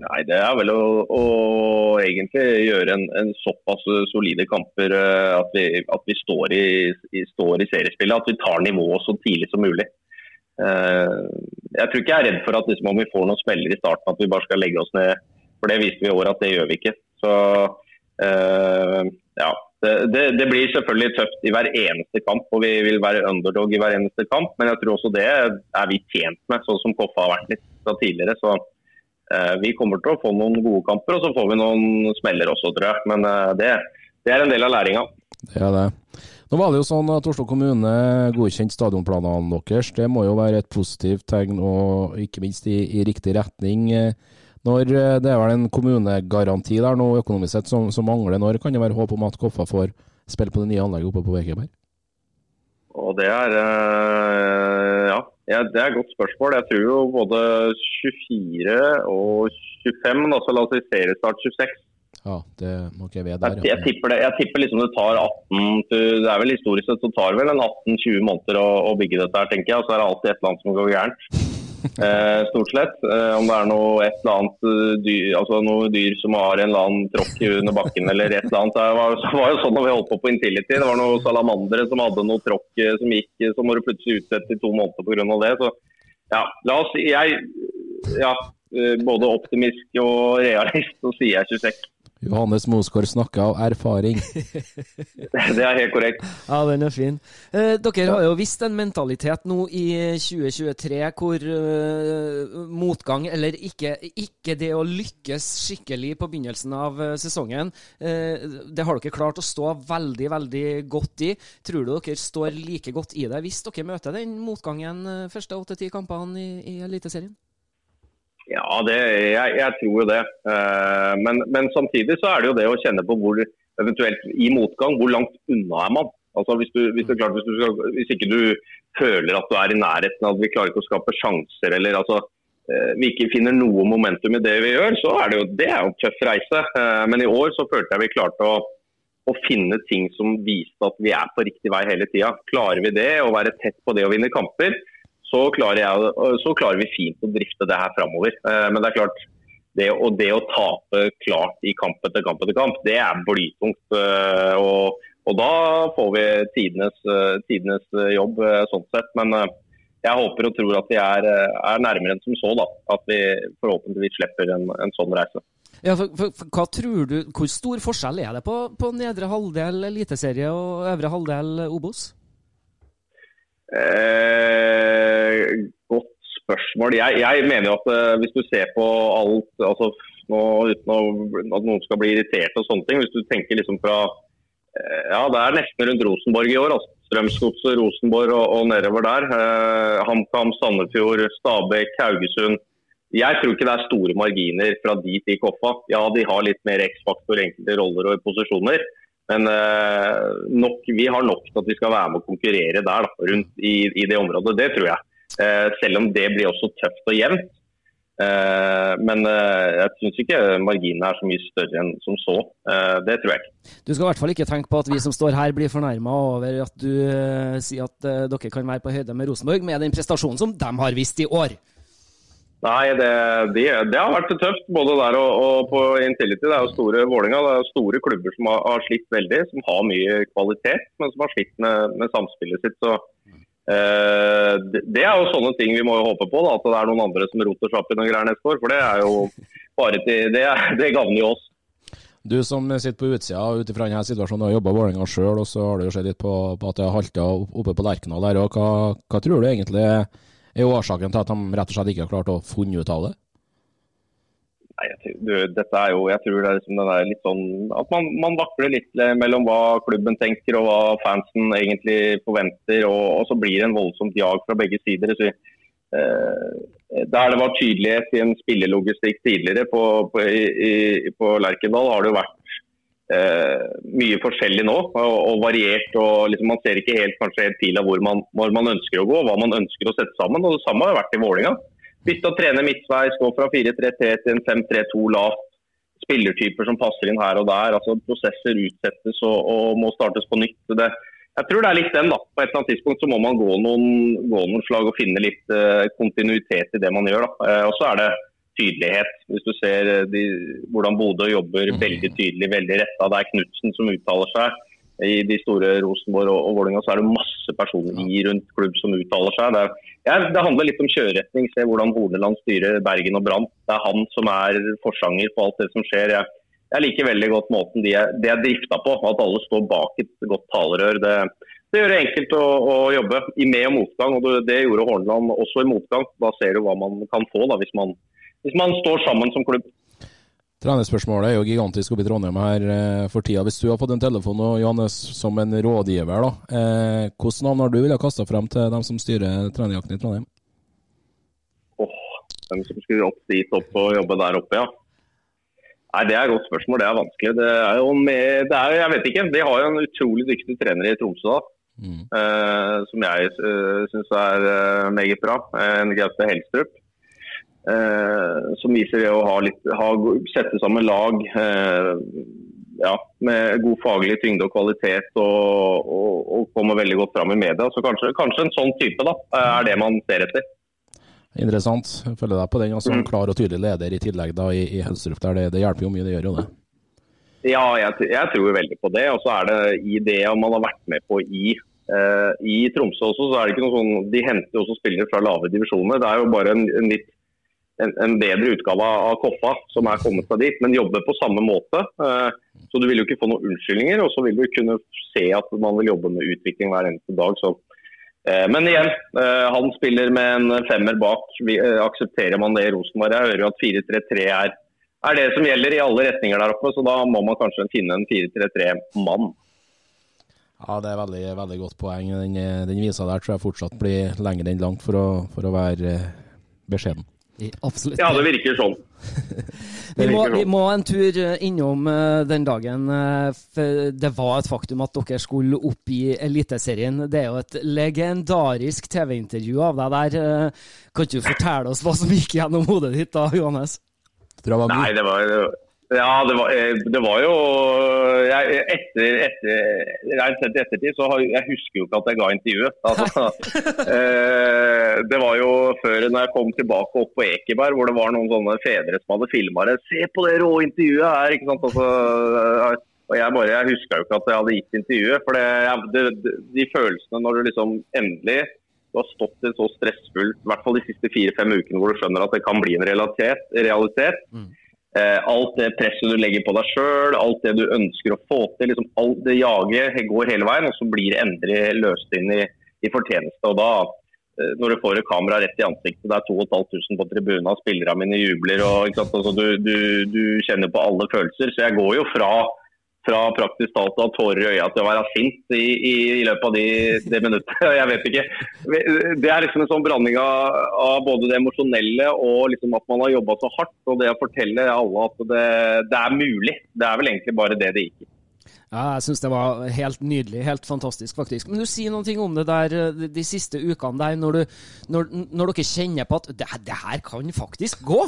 Nei, Det er vel å, å egentlig gjøre en, en, såpass solide kamper eh, at vi, at vi står, i, i, står, i, seriespillet. At vi tar nivået så tidlig som mulig. Uh, jeg tror ikke jeg er redd for at liksom, om vi får noen smeller i starten, at vi bare skal legge oss ned. For det viste vi i år at det gjør vi ikke. Så uh, ja. Det, det, det, blir selvfølgelig tøft i hver eneste kamp, og vi vil være underdog i hver eneste kamp. Men jeg tror også det er vi tjent med, sånn som Koffa har vært litt fra tidligere. så uh, vi kommer til å få noen gode kamper, og så får vi noen smeller også, tror jeg. Men uh, det, det er en del av læringa. Det er det. Nå var det jo sånn at Oslo kommune godkjente stadionplanene deres. Det må jo være et positivt tegn, og ikke minst i, i riktig retning. Når eh, det er vel en kommunegaranti der nå økonomisk sett som, som, mangler, når kan det være håp om at Koffa får spille på det nye anlegget oppe på Ekeberg? Og det er ja, ja, Det er et godt spørsmål. Jeg tror jo både 24 og 25, altså la oss si seriestart 26. Ja, det må ikke jeg ved der. Jeg, jeg, tipper det, jeg tipper liksom det tar 18 Det er vel historisk sett så tar vel en 18-20 måneder å, å, bygge dette her, tenker jeg. Og så er det alltid et eller annet som går gærent. Eh, stort sett. Eh, om det er noe, et eller annet eh, dyr, altså noe dyr som har en eller annen tråkk under bakken eller et eller annet. Det var, var jo sånn da vi holdt på på Intility. Det var noen salamandere som hadde noe tråkk eh, som gikk, så må plutselig utsette i to måneder pga. det. Så ja, la oss si jeg ja, både optimist og realist, så sier jeg 26. Johannes Mosgaard snakker av erfaring. det er helt korrekt. Ja, den er fin. Eh, dere har jo visst en mentalitet nå i 2023 hvor eh, motgang, eller ikke, ikke, det å lykkes skikkelig på begynnelsen av eh, sesongen, eh, det har dere klart å stå veldig, veldig godt i. Tror du dere står like godt i det hvis dere møter den motgangen eh, første åtte-ti kampene i, i Eliteserien? Ja, det, jeg, jeg, tror jo det. Uh, men, men, samtidig så er det jo det å kjenne på hvor eventuelt i motgang, hvor langt unna er man. Altså hvis, du, hvis, du, klart, hvis, du, hvis, ikke du føler at du er i nærheten, at vi klarer ikke å skape sjanser eller altså eh, vi ikke finner noe momentum i det vi gjør, så er det jo det er jo en tøff reise. Eh, men i år så følte jeg vi klarte å, å finne ting som viste at vi er på riktig vei hele tida. Klarer vi det, å være tett på det å vinne kamper, så klarer, jeg, så klarer vi fint å drifte det her framover. Men det er klart, det, og det å tape klart i kamp etter kamp etter kamp, det er blytungt. Og, og da får vi tidenes, tidenes jobb sånn sett. Men jeg håper og tror at vi er, er nærmere enn som så. da, At vi forhåpentligvis slipper en, en sånn reise. Ja, for, for, for, hva tror du, Hvor stor forskjell er det på, på nedre halvdel Eliteserie og øvre halvdel Obos? Eh, godt spørsmål. Jeg, jeg mener jo at uh, hvis du ser på alt altså nå, Uten å, at noen skal bli irritert og sånne ting. Hvis du tenker liksom fra uh, Ja, det er nesten rundt Rosenborg i år. altså. Strømsgodset, Rosenborg og, og, nedover der. Uh, HamKam, Sandefjord, Stabæk, Haugesund. Jeg tror ikke det er store marginer fra de til Koffa. Ja, de har litt mer X-faktor, enkelte roller og posisjoner. Men nok, vi har nok til at vi skal være med å konkurrere der, da, rundt i, i det området. Det tror jeg. Eh, selv om det blir også tøft og jevnt. Eh, men eh, jeg syns ikke marginene er så mye større enn som så. Det tror jeg ikke. Du skal i hvert fall ikke tenke på at vi som står her blir fornærma over at du sier at dere kan være på høyde med Rosenborg med den prestasjonen som de har vist i år. Nei, det, det, det har vært tøft både der og, og på Intility. Det er jo store Vålinga, det er store klubber som har, har, slitt veldig, som har mye kvalitet, men som har slitt med, med samspillet sitt. Så Eh, det er jo sånne ting vi må jo håpe på, da, at det er noen andre som roter seg opp i noen greier neste år. For det er jo bare til Det, det gagner jo oss. Du som sitter på utsida ut ifra denne situasjonen og jobba Vålerenga sjøl, og så har du jo sett litt på, på, at det har halta oppe på Lerkendal der òg. Hva, hva, tror du egentlig er årsaken til at de rett og slett ikke har klart å funne ut av det? Nei, jeg, du, dette er jo, jeg tror det er, liksom, det er litt sånn at man, man, vakler litt mellom hva klubben tenker og hva fansen egentlig forventer. Og, og så blir det en voldsomt jag fra begge sider. Så, eh, der det var tydelighet i en spillelogistikk tidligere på, på, i, på Lerkendal, har det jo vært eh, mye forskjellig nå og, og variert. og liksom, Man ser ikke helt kanskje helt pila hvor man, hvor man ønsker å gå, hva man ønsker å sette sammen. og Det samme har vært i Vålinga Bytte og trene midtveis, gå fra 4-3-3 til en 5-3-2 lavt. Spillertyper som passer inn her og der. altså Prosesser utsettes og, og må startes på nytt. Det, jeg tror det er litt den. da. På et eller annet tidspunkt så må man gå noen, gå noen slag og finne litt uh, kontinuitet i det man gjør. da. Uh, og så er det tydelighet. Hvis du ser uh, de, hvordan Bodø jobber mm. veldig tydelig, veldig retta. Det er Knutsen som uttaler seg i de store Rosenborg og, og Vålerenga så er det masse personer i rundt klubb som uttaler seg. Det, er, ja, det handler litt om kjøreretning. Se hvordan Horneland styrer Bergen og Brann. Det er han som er forsanger på alt det som skjer. Jeg, jeg liker veldig godt måten de er, de er drifta på. At alle står bak et godt talerør. Det, det gjør det enkelt å, å, jobbe i med og motgang. og Det gjorde Horneland også i motgang. Da ser du hva man kan få da, hvis man, hvis man står sammen som klubb. Trenerspørsmålet er jo gigantisk oppe i Trondheim her eh, for tida. Hvis du har fått en telefon nå, Johannes som en rådgiver, da, eh, hvilket navn har du villet kaste frem til dem som styrer trenerjakten i Trondheim? Oh, hvem som skulle opp dit opp og jobbe der oppe, ja. Nei, Det er et godt spørsmål. Det er vanskelig. Det er jo med, det er, jeg vet ikke. De har jo en utrolig dyktig trener i Tromsø, da. Mm. Eh, som jeg uh, syns er uh, meget bra. En Gaute Helstrup. Eh, som viser det å ha litt, ha, sette sammen lag eh, ja, med god faglig tyngde og kvalitet og, og, og kommer veldig godt fram i media. Så kanskje, kanskje, en sånn type da, er det man ser etter. Interessant. Jeg følger deg på den. altså En mm. klar og tydelig leder i tillegg da i, i Helstrup. det, det, hjelper jo mye, det gjør jo det. Ja, jeg, jeg tror veldig på det. Og så er det i det man har vært med på i eh, i Tromsø også, så er det ikke noe sånn, De henter også spillere fra lave divisjoner. Det er jo bare en, en litt en, en, bedre utgave av Koffa som er kommet seg dit, men jobber på samme måte. Eh, så du vil jo ikke få noen unnskyldninger, og så vil du kunne se at man vil jobbe med utvikling hver eneste dag. Så. Eh, men igjen, eh, han spiller med en femmer bak. Aksepterer man det i Rosenborg? Jeg hører jo at 4-3-3 er, er, det som gjelder i alle retninger der oppe, så da må man kanskje finne en 4-3-3-mann. Ja, det er veldig, veldig godt poeng. Den, den visa der tror jeg fortsatt blir lenger enn langt, for å, for å være beskjeden. Absolutt. Ja, det virker sånn. Vi må, vi må, en tur innom den dagen. Det var et faktum at dere skulle opp i Eliteserien. Det er jo et legendarisk TV-intervju av deg der. Kan ikke du fortelle oss hva som gikk gjennom hodet ditt da, Johannes? Nei, det var ja, det var, eh, det var jo jeg, etter, etter, Rent sett i ettertid så har, jeg husker jo ikke at jeg ga intervjuet. Altså, eh, det var jo før når jeg kom tilbake opp på Ekeberg, hvor det var noen sånne fedre som hadde filma det. Se på det rå intervjuet her! ikke sant? Altså, og jeg, bare, jeg huska jo ikke at jeg hadde gitt intervjuet. for det, det, De følelsene når du liksom endelig du har stått i så stressfullt, i hvert fall de siste fire-fem ukene hvor du skjønner at det kan bli en realitet. realitet. Mm Eh, alt det presset du legger på deg sjøl, alt det du ønsker å få til. Liksom alt det jaget går hele veien, og så blir det endelig løst inn i, i fortjeneste. Og da, eh, når du får et kamera rett i ansiktet, det er 2500 på tribunen, spillerne mine jubler, og altså, du, du, du, kjenner på alle følelser. Så jeg går jo fra fra praktisk talt å ha tårer i øya til å være sint i, i, i løpet av de, det minuttet. Jeg vet ikke. Det er liksom en sånn blanding av, av både det emosjonelle og liksom at man har jobba så hardt, og det å fortelle alle at det, det er mulig. Det er vel egentlig bare det det gikk i. Ja, jeg syns det var helt nydelig. Helt fantastisk, faktisk. Men du sier noen ting om det der eh, de siste ukene der, når, du, når, når dere kjenner på at det, det, her kan faktisk gå.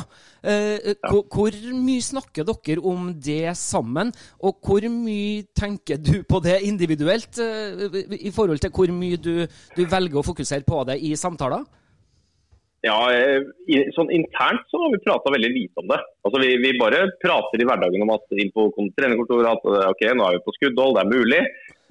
Eh, ja. hvor, hvor, mye snakker dere om det sammen, og hvor mye tenker du på det individuelt eh, i forhold til hvor mye du, du velger å fokusere på det i samtaler? Ja, eh, sånn Internt så har vi prata veldig lite om det. Altså vi, vi, bare prater i hverdagen om at inn på trenerkontoret at eh, ok, nå er vi på skuddhold, det er mulig.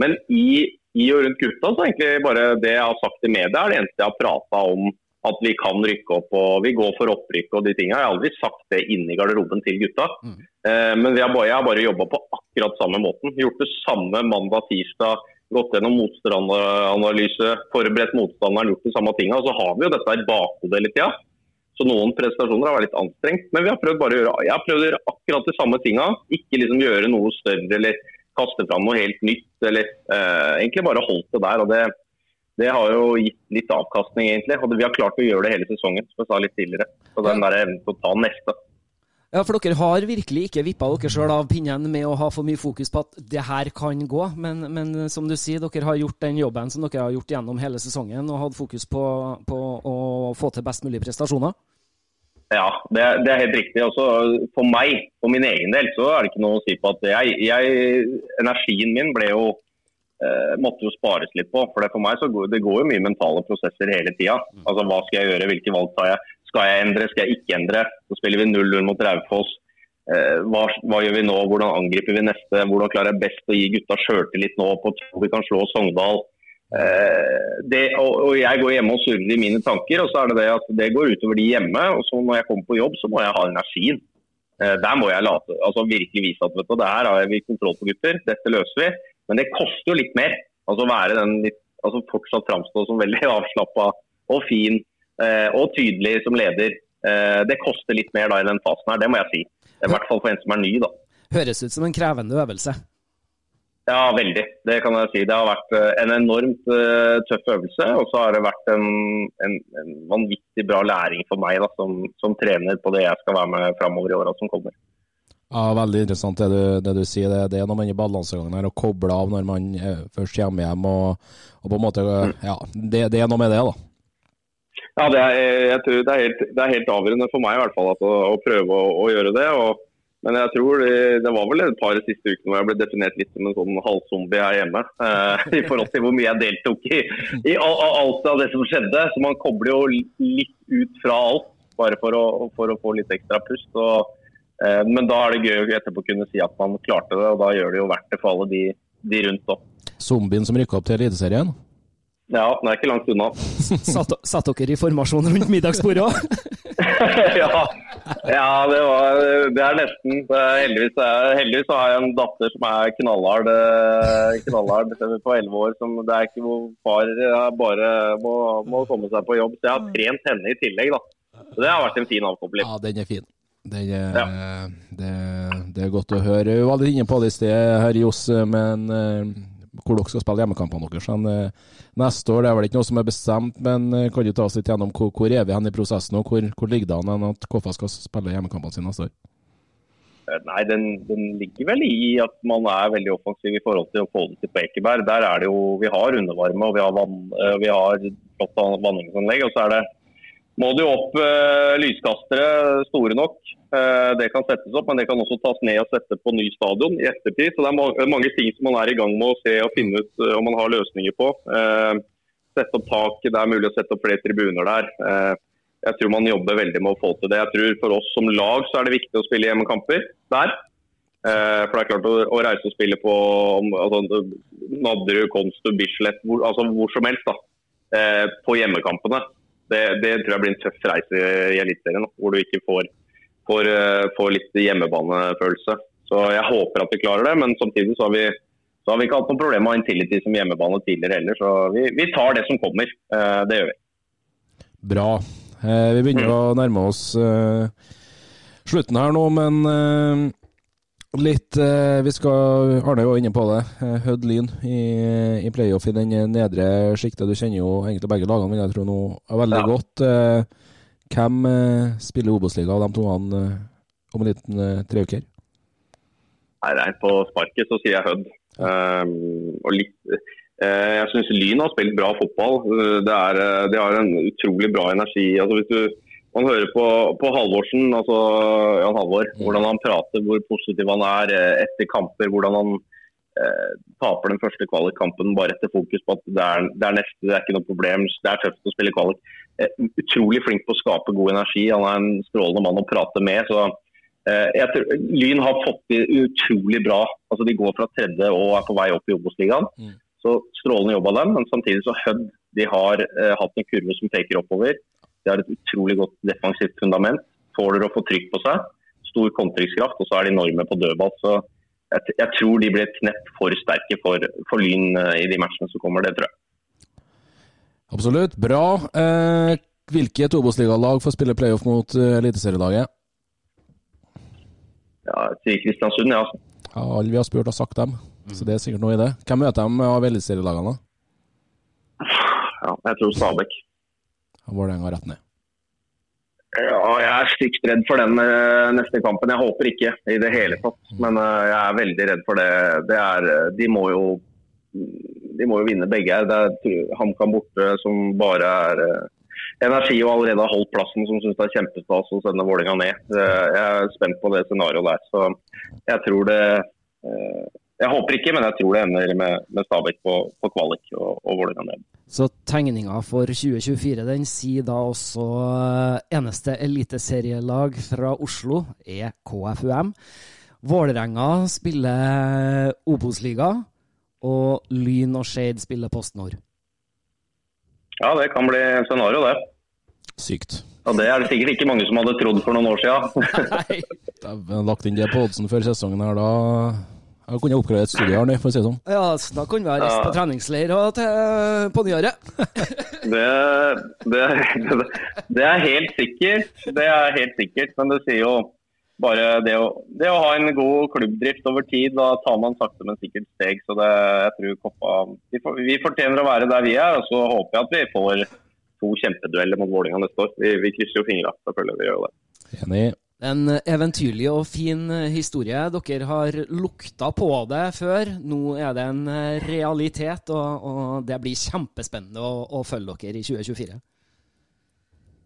Men i, i og rundt gutta så er egentlig bare det jeg har sagt i media, er det eneste jeg har prata om at vi kan rykke opp og vi går for opprykk og de tinga. Jeg har aldri sagt det inne i garderoben til gutta. Mm. Eh, men har bare, jeg har bare jobba på akkurat samme måten. Gjort det samme mandag, tirsdag, gått gjennom motstanderanalyse, forberedt motstanderen, gjort de samme tinga. Og så har vi jo dette i bakhodet hele tida. Så noen prestasjoner har vært litt anstrengt. Men vi har prøvd bare å gjøre, jeg har prøvd å gjøre akkurat de samme tinga. Ikke liksom gjøre noe større eller kaste fram noe helt nytt. Eller eh, egentlig bare holdt det der. og det, det har jo gitt litt avkastning, egentlig. Og vi har klart å gjøre det hele sesongen, som jeg sa litt tidligere. Så den der evnen til å ta neste. Ja, for dere har virkelig ikke vippa dere sjøl av pinnen med å ha for mye fokus på at det her kan gå, men, men, som du sier, dere har gjort den jobben som dere har gjort gjennom hele sesongen, og hatt fokus på, på å få til best mulig prestasjoner? Ja, det, det er helt riktig. Også for meg, for min egen del, så er det ikke noe å si på at jeg, jeg Energien min ble jo eh, måtte jo spares litt på. For det for meg så går, det går jo mye mentale prosesser hele tida. Mm. Altså, hva skal jeg gjøre, hvilke valg tar jeg? Skal jeg endre, skal jeg ikke endre? Så spiller vi 0-0 mot Raufoss. Eh, hva, hva, gjør vi nå, hvordan angriper vi neste? Hvordan klarer jeg best å gi gutta sjøltillit nå på at vi kan slå Sogndal? Eh, det, og, og, Jeg går hjemme og surrer i mine tanker, og så er det det at det går utover de hjemme. og så Når jeg kommer på jobb, så må jeg ha energien. Eh, der må jeg late, altså virkelig vise at vet du, det her har vi kontroll på, gutter. Dette løser vi. Men det koster jo litt mer. Altså være den litt, altså Fortsatt framstå som veldig avslappa og fin og tydelig som leder. Eh, det koster litt mer da i den fasen her, det må jeg si. I hvert fall for en som er ny, da. Høres ut som en krevende øvelse? Ja, veldig. Det kan jeg si. Det har vært eh, en enormt uh, tøff øvelse. Og så har det vært en, en, en vanvittig bra læring for meg da, som, som, trener på det jeg skal være med framover i åra som kommer. Ja, Veldig interessant det du, det du sier. Det, det er noe med balansegangen her å koble av når man først kommer hjem. Og, og på en måte, mm. ja, det, det, er noe med det, da. Ja, det er, jeg tror det er, helt, det er helt avgjørende for meg i hvert fall at, å, å, prøve å, å gjøre det. Og, men jeg tror det, det, var vel et par de siste ukene hvor jeg ble definert litt som en sånn halvzombie her hjemme. Eh, I forhold til hvor mye jeg deltok i, i alt av det som skjedde. Så man kobler jo litt ut fra alt bare for å, for å få litt ekstra pust. Og, eh, men da er det gøy å kunne si at man klarte det, og da gjør det jo verdt det for alle de, de rundt òg. Zombien som rykka opp til Eliteserien? Ja, den er ikke langt unna. satt, satt, dere i formasjon rundt middagsbordet òg? ja. ja, det, var, det er nesten. Det er heldigvis, heldigvis, har jeg en datter som er knallhard, eh, knallhard på elleve år. Som det er ikke hvor far bare må, må, komme seg på jobb. Så jeg har trent henne i tillegg. da. Så Det har vært en fin avkobling. Ja, den er fin. Den er, ja. det, det, er godt å høre. Vi var litt inne på det i sted, herr Johs, men eh, hvor dere skal spille hjemmekampene deres. Men, eh, neste år det er vel ikke noe som er bestemt, men eh, kan du ta oss litt gjennom hvor, hvor er vi hen i prosessen, og hvor, hvor ligger det an at KFA skal spille hjemmekampene sine neste år? Nei, den, den, ligger vel i at man er veldig offensiv i forhold til å få det til på Ekeberg. Der er det jo, Vi har undervarme og vi har, vann, eh, vi har vanningsanlegg. og så er det, må det jo opp eh, lyskastere store nok. Eh, det kan settes opp, men det kan også tas ned og sette på ny stadion i ettertid. Så Det er ma mange ting som man er i gang med å se og finne ut uh, om man har løsninger på. sette opp tak, det er mulig å sette opp flere tribuner der jeg tror man jobber veldig med å få til det. Jeg tror For oss som lag så er det viktig å spille hjemmekamper der. Eh, for det er klart å, å reise og spille på altså, Nadderud, Konstu, Bislett, hvor, altså hvor som helst da, eh, på hjemmekampene. Det, det, tror jeg blir en tøff reise i Eliteserien, hvor du ikke får, får, uh, får, litt hjemmebanefølelse. Så Jeg håper at vi klarer det, men samtidig så har vi, så har vi ikke hatt noe problem med Intility som hjemmebane tidligere heller. Så vi, vi tar det som kommer. Uh, det gjør vi. Bra. Eh, vi begynner å nærme oss eh, slutten her nå, men eh, litt Vi skal Arne var inne på det. Hødd Lyn i, i playoff i den nedre sjiktet. Du kjenner jo egentlig begge lagene, vil jeg tro nå veldig ja. godt. Hvem spiller Obos-liga av de to om en liten tre uker? Nei, Rent på sparket så sier jeg Hødd. Um, og litt Eh, jeg syns Lyn har spilt bra fotball. Eh, det er, eh, de har en utrolig bra energi. Altså, hvis du, man hører på, på Halvorsen, altså Jan Halvor, mm. hvordan han prater, hvor positiv han er etter kamper. Hvordan han eh, taper den første kvalikkampen bare etter fokus på at det er, det er, neste, det er ikke noe problem. Det er tøft å spille kvalik. Eh, utrolig flink på å skape god energi. Han er en strålende mann å prate med. så eh, tror, Lyn har fått det utrolig bra. Altså, de går fra tredje og er på vei opp i Obos-ligaen. Mm. Så strålende jobb av dem. Men samtidig så Hødd de har eh, hatt en kurve som peker oppover. De har et utrolig godt defensivt fundament. Tåler å få trykk på seg. Stor kontringskraft, og så er de enorme på dødball. Så jeg, jeg, tror de blir et knepp for sterke for, for Lyn eh, i de matchene som kommer. Det tror jeg. Absolutt. Bra. Eh, hvilke Obos-ligalag får spille playoff mot uh, eliteserielaget? Ja, til Kristiansund, ja. ja. Alle vi har spurt, har sagt dem. Så det er sikkert noe i det. Hvem møter de av eliteserielagene? Ja, jeg tror Stabæk. Vålerenga rett ned. Ja, jeg er stygt redd for den uh, neste kampen. Jeg håper ikke i det hele tatt. Men uh, jeg er veldig redd for det. det er, eh, de, må jo, de må jo vinne begge her. Det er HamKam borte som bare er energi og allerede har holdt plassen, som syns det er kjempestas å sende Vålerenga ned. jeg er spent på det scenarioet der. Så jeg tror det jeg håper ikke, men jeg tror det ender med, med Stabæk på, på, kvalik og, og Vålerenga ned. Så tegninga for 2024 den sier da også eh, eneste eliteserielag fra Oslo er KFUM. Vålerenga spiller Obos-liga, og Lyn og Skeid spiller Post Nord. Ja, det kan bli scenario, det. Sykt. Og Det er det sikkert ikke mange som hadde trodd for noen år siden. Nei. Har lagt inn det på oddsen før sesongen her, da da kunne jeg oppgradert studioet, Arne, for å si det sånn. Ja, da kunne vi ha reist på treningsleir og til, på nyåret. det, det, det, er helt sikkert. Det er helt sikkert. Men det sier jo bare det å, det å ha en god klubbdrift over tid, da tar man sakte, men sikkert steg. Så det, jeg tror Koppa vi, vi, fortjener å være der vi er, og så håper jeg at vi får to kjempedueller mot Vålerenga neste år. Vi, vi krysser jo fingra, selvfølgelig. Vi gjør det. Enig. En eventyrlig og fin historie. Dere har lukta på det før. Nå er det en realitet, og, og det blir kjempespennende å, å, følge dere i 2024.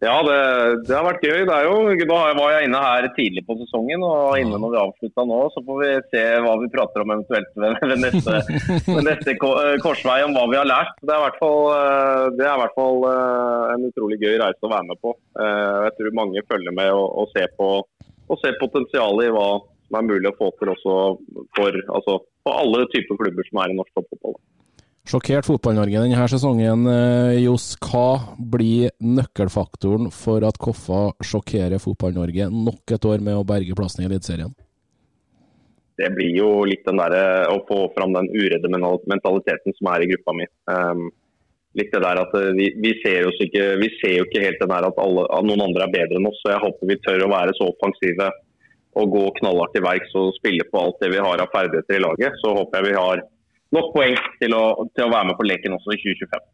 Ja, det, det, har vært gøy. Det er jo, da var jeg inne her tidlig på sesongen og inne når vi avslutta nå. Så får vi se hva vi prater om eventuelt ved, ved neste, ved neste korsvei, om hva vi har lært. Det er i hvert fall, det er i hvert fall eh, en utrolig gøy reise å være med på. Eh, jeg tror mange følger med og, og ser på og ser potensialet i hva som er mulig å få til også for, altså, alle typer klubber som er i norsk toppfotball. Sjokkert Fotball-Norge denne sesongen. Eh, Johs, hva blir nøkkelfaktoren for at Koffa sjokkerer Fotball-Norge nok et år med å berge plassen i Eliteserien? Det blir jo litt den der, eh, å få fram den uredde mentaliteten som er i gruppa mi. Um, litt det der at eh, vi, vi, ser ikke, jo ikke helt den der at, alle, at, noen andre er bedre enn oss. så Jeg håper vi tør å være så offensive og gå knallhardt til verks og spille på alt det vi har av ferdigheter i laget. Så håper jeg vi har nok poeng til å, til å være med på leken også i 2025.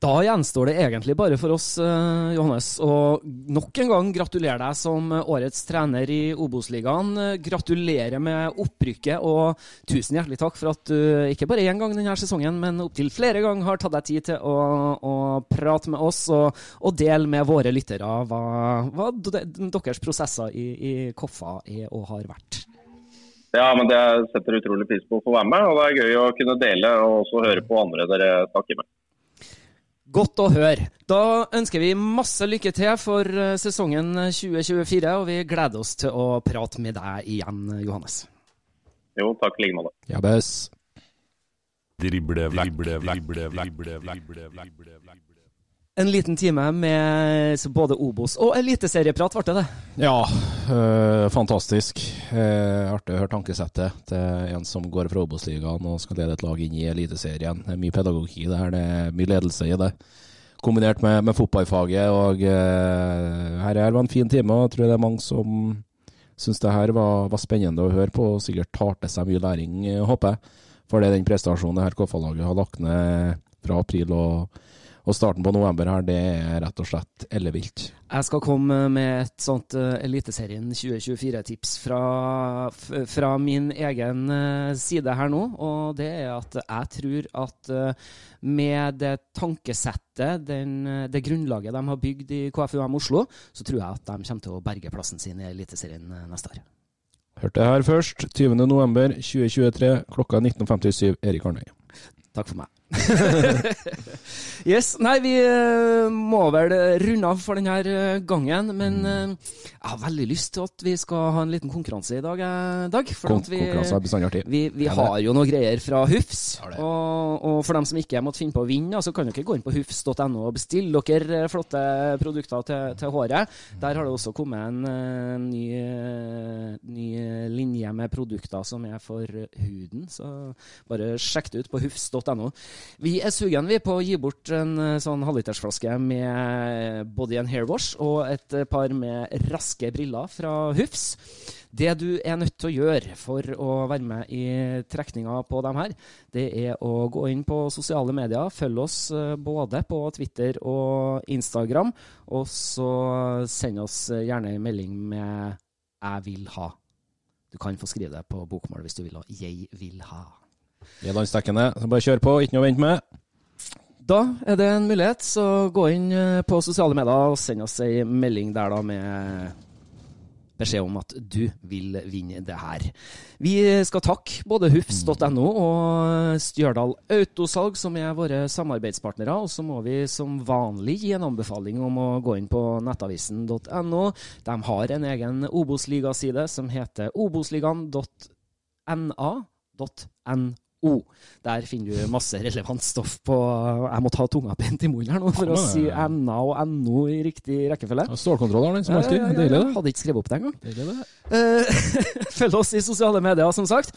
Da gjenstår det egentlig bare for oss, eh, Johannes, å nok en gang gratulere deg som årets trener i Obos-ligaen. Gratulerer med opprykket, og tusen hjertelig takk for at du ikke bare én gang denne sesongen, men opptil flere ganger har tatt deg tid til å, å prate med oss og, og dele med våre lyttere hva, hva deres prosesser i, i Koffa er og har vært. Ja, men Det setter utrolig pris på å få være med. og Det er gøy å kunne dele og også høre på andre dere snakker med. Godt å høre. Da ønsker vi masse lykke til for eh, sesongen 2024, og vi gleder oss til å prate med deg igjen, Johannes. Jo, takk i like måte. Ja, bes. Drible, drible, drible, drible, drible, drible, En liten time med både Obos og eliteserieprat ble det. det? Ja, øh, fantastisk. Eh, artig å høre tankesettet til en som går fra Obos-ligaen og skal lede et lag inn i Eliteserien. Det er mye pedagogikk i det her, det er mye ledelse i det. Kombinert med, med fotballfaget. og eh, Her var en fin time, og jeg tror det er mange som syns det her var, var, spennende å høre på og sikkert tar til seg mye læring, håper jeg. For det er den prestasjonen det her KFA-laget har lagt ned fra april og og starten på november her, det er rett og slett ellevilt. Jeg skal komme med et sånt uh, Eliteserien 2024-tips fra, fra, min egen uh, side her nå. Og det er at jeg tror at uh, med det tankesettet, den, det grunnlaget de har bygd i KFUM Oslo, så tror jeg at de kommer til å berge plassen sin i Eliteserien neste år. Hørte det her først. 20.11.2023 klokka 19.57. Erik Arnøy. Takk for meg. yes. Nei, vi uh, må vel runde av for denne eh, gangen. Men mm. jeg har veldig lyst til at vi skal ha en liten konkurranse i dag. Dag Kon vi, konkurranse er bestandig artig. Vi, vi har jo noen greier fra Hufs. Og, og, for dem som ikke måtte finne på å vinne, så kan dere gå inn på hufs.no og bestille dere flotte produkter til, til, håret. Der har det også kommet en uh, ny, ny, linje med produkter som er for huden. Så bare sjekk det ut på hufs.no. Vi er sugen på å gi bort en eh, sånn halvlitersflaske med body and hair wash og et eh, par med raske briller fra Hufs. Det du er nødt til å gjøre for å være med i trekninga på dem her, det er å gå inn på sosiale medier. Følg oss eh, både på Twitter og Instagram. Og så send oss gjerne en melding med 'jeg vil ha'. Du kan få skrive det på bokmål hvis du vil ha 'jeg vil ha'. Gi landsdekkende. Så bare kjør på, ikke noe å vente med. Da er det en mulighet, så gå inn eh, på sosiale medier og send oss ei melding der da med beskjed om at du vil vinne det her. Vi skal takke både hufs.no og Stjørdal Autosalg, som er våre samarbeidspartnere. Og så må vi som vanlig gi en anbefaling om å gå inn på nettavisen.no. De har en egen Obos-ligaside som heter obosligaen.na.no. O. Der finner du masse relevant stoff på Jeg må ta tunga pent i munnen her nå for å si NA og NO i riktig rekkefølge. Stålkontroll har den som alltid. Deilig, det. Hadde ikke skrevet opp det engang. Eh, følg oss i sosiale medier, som sagt.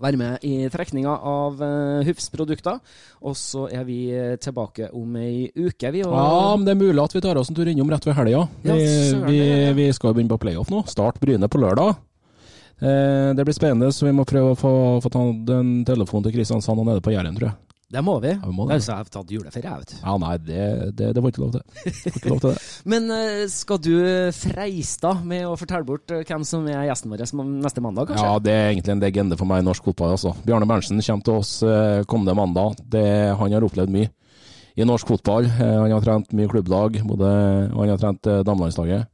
Vær med i trekninga av uh, Hufs produkter. Og så er vi tilbake om ei uke, vi. Og... Ja, men det er mulig at vi tar oss en tur innom rett ved helga. Vi, ja, vi, vi skal begynne på playoff nå. Start Bryne på lørdag. Eh, det blir spennende, så vi må prøve å få, få tatt en telefon til Kristiansand og nede på Jæren, tror jeg. Det må vi. Ja, vi må det. Jeg har tatt juleferie, jeg, vet du. Ja, nei, det, det, det var ikke lov til. Ikke lov til det. Men uh, skal du freise da med å fortelle bort uh, hvem som er gjesten vår neste mandag, kanskje? Ja, det er egentlig en legende for meg i norsk fotball, altså. Bjarne Berntsen kommer til oss uh, kommende mandag. Det, han har opplevd mye i norsk fotball. han har trent mye klubblag, både, og han har trent damelandslaget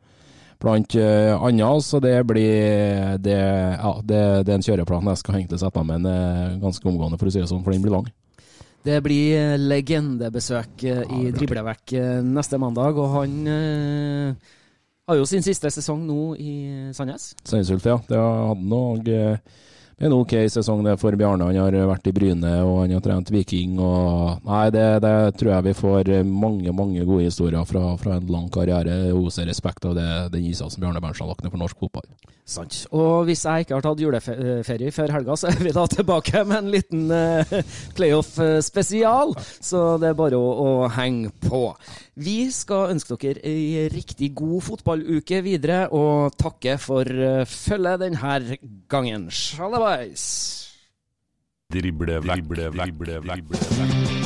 blant uh, annet. Så det blir det, ja, det, det er en kjøreplan jeg skal egentlig sette meg med en, ganske omgående, for å si det sånn, for den blir lang. Det blir legendebesøk ja, i Driblevekk neste mandag, og han uh, har jo sin siste sesong nå i Sandnes. Sandnes Ulf, ja. Det hadde han òg en OK sesong det for Bjarne. Han har vært i Bryne og han har trent Viking. og Nei, det, det tror jeg vi får mange mange gode historier fra, fra en lang karriere. Oser respekt av det, den innsatsen Bjarne Berntsen har lagt ned for norsk fotball. Sant. Og hvis jeg ikke har tatt juleferie før helga, så er vi da tilbake med en liten uh, playoff-spesial. Så det er bare å, å, henge på. Vi skal ønske dere ei riktig god fotballuke videre, og takke for uh, følget denne gangen. Sjalabais! Drible vekk, drible vekk, drible vekk.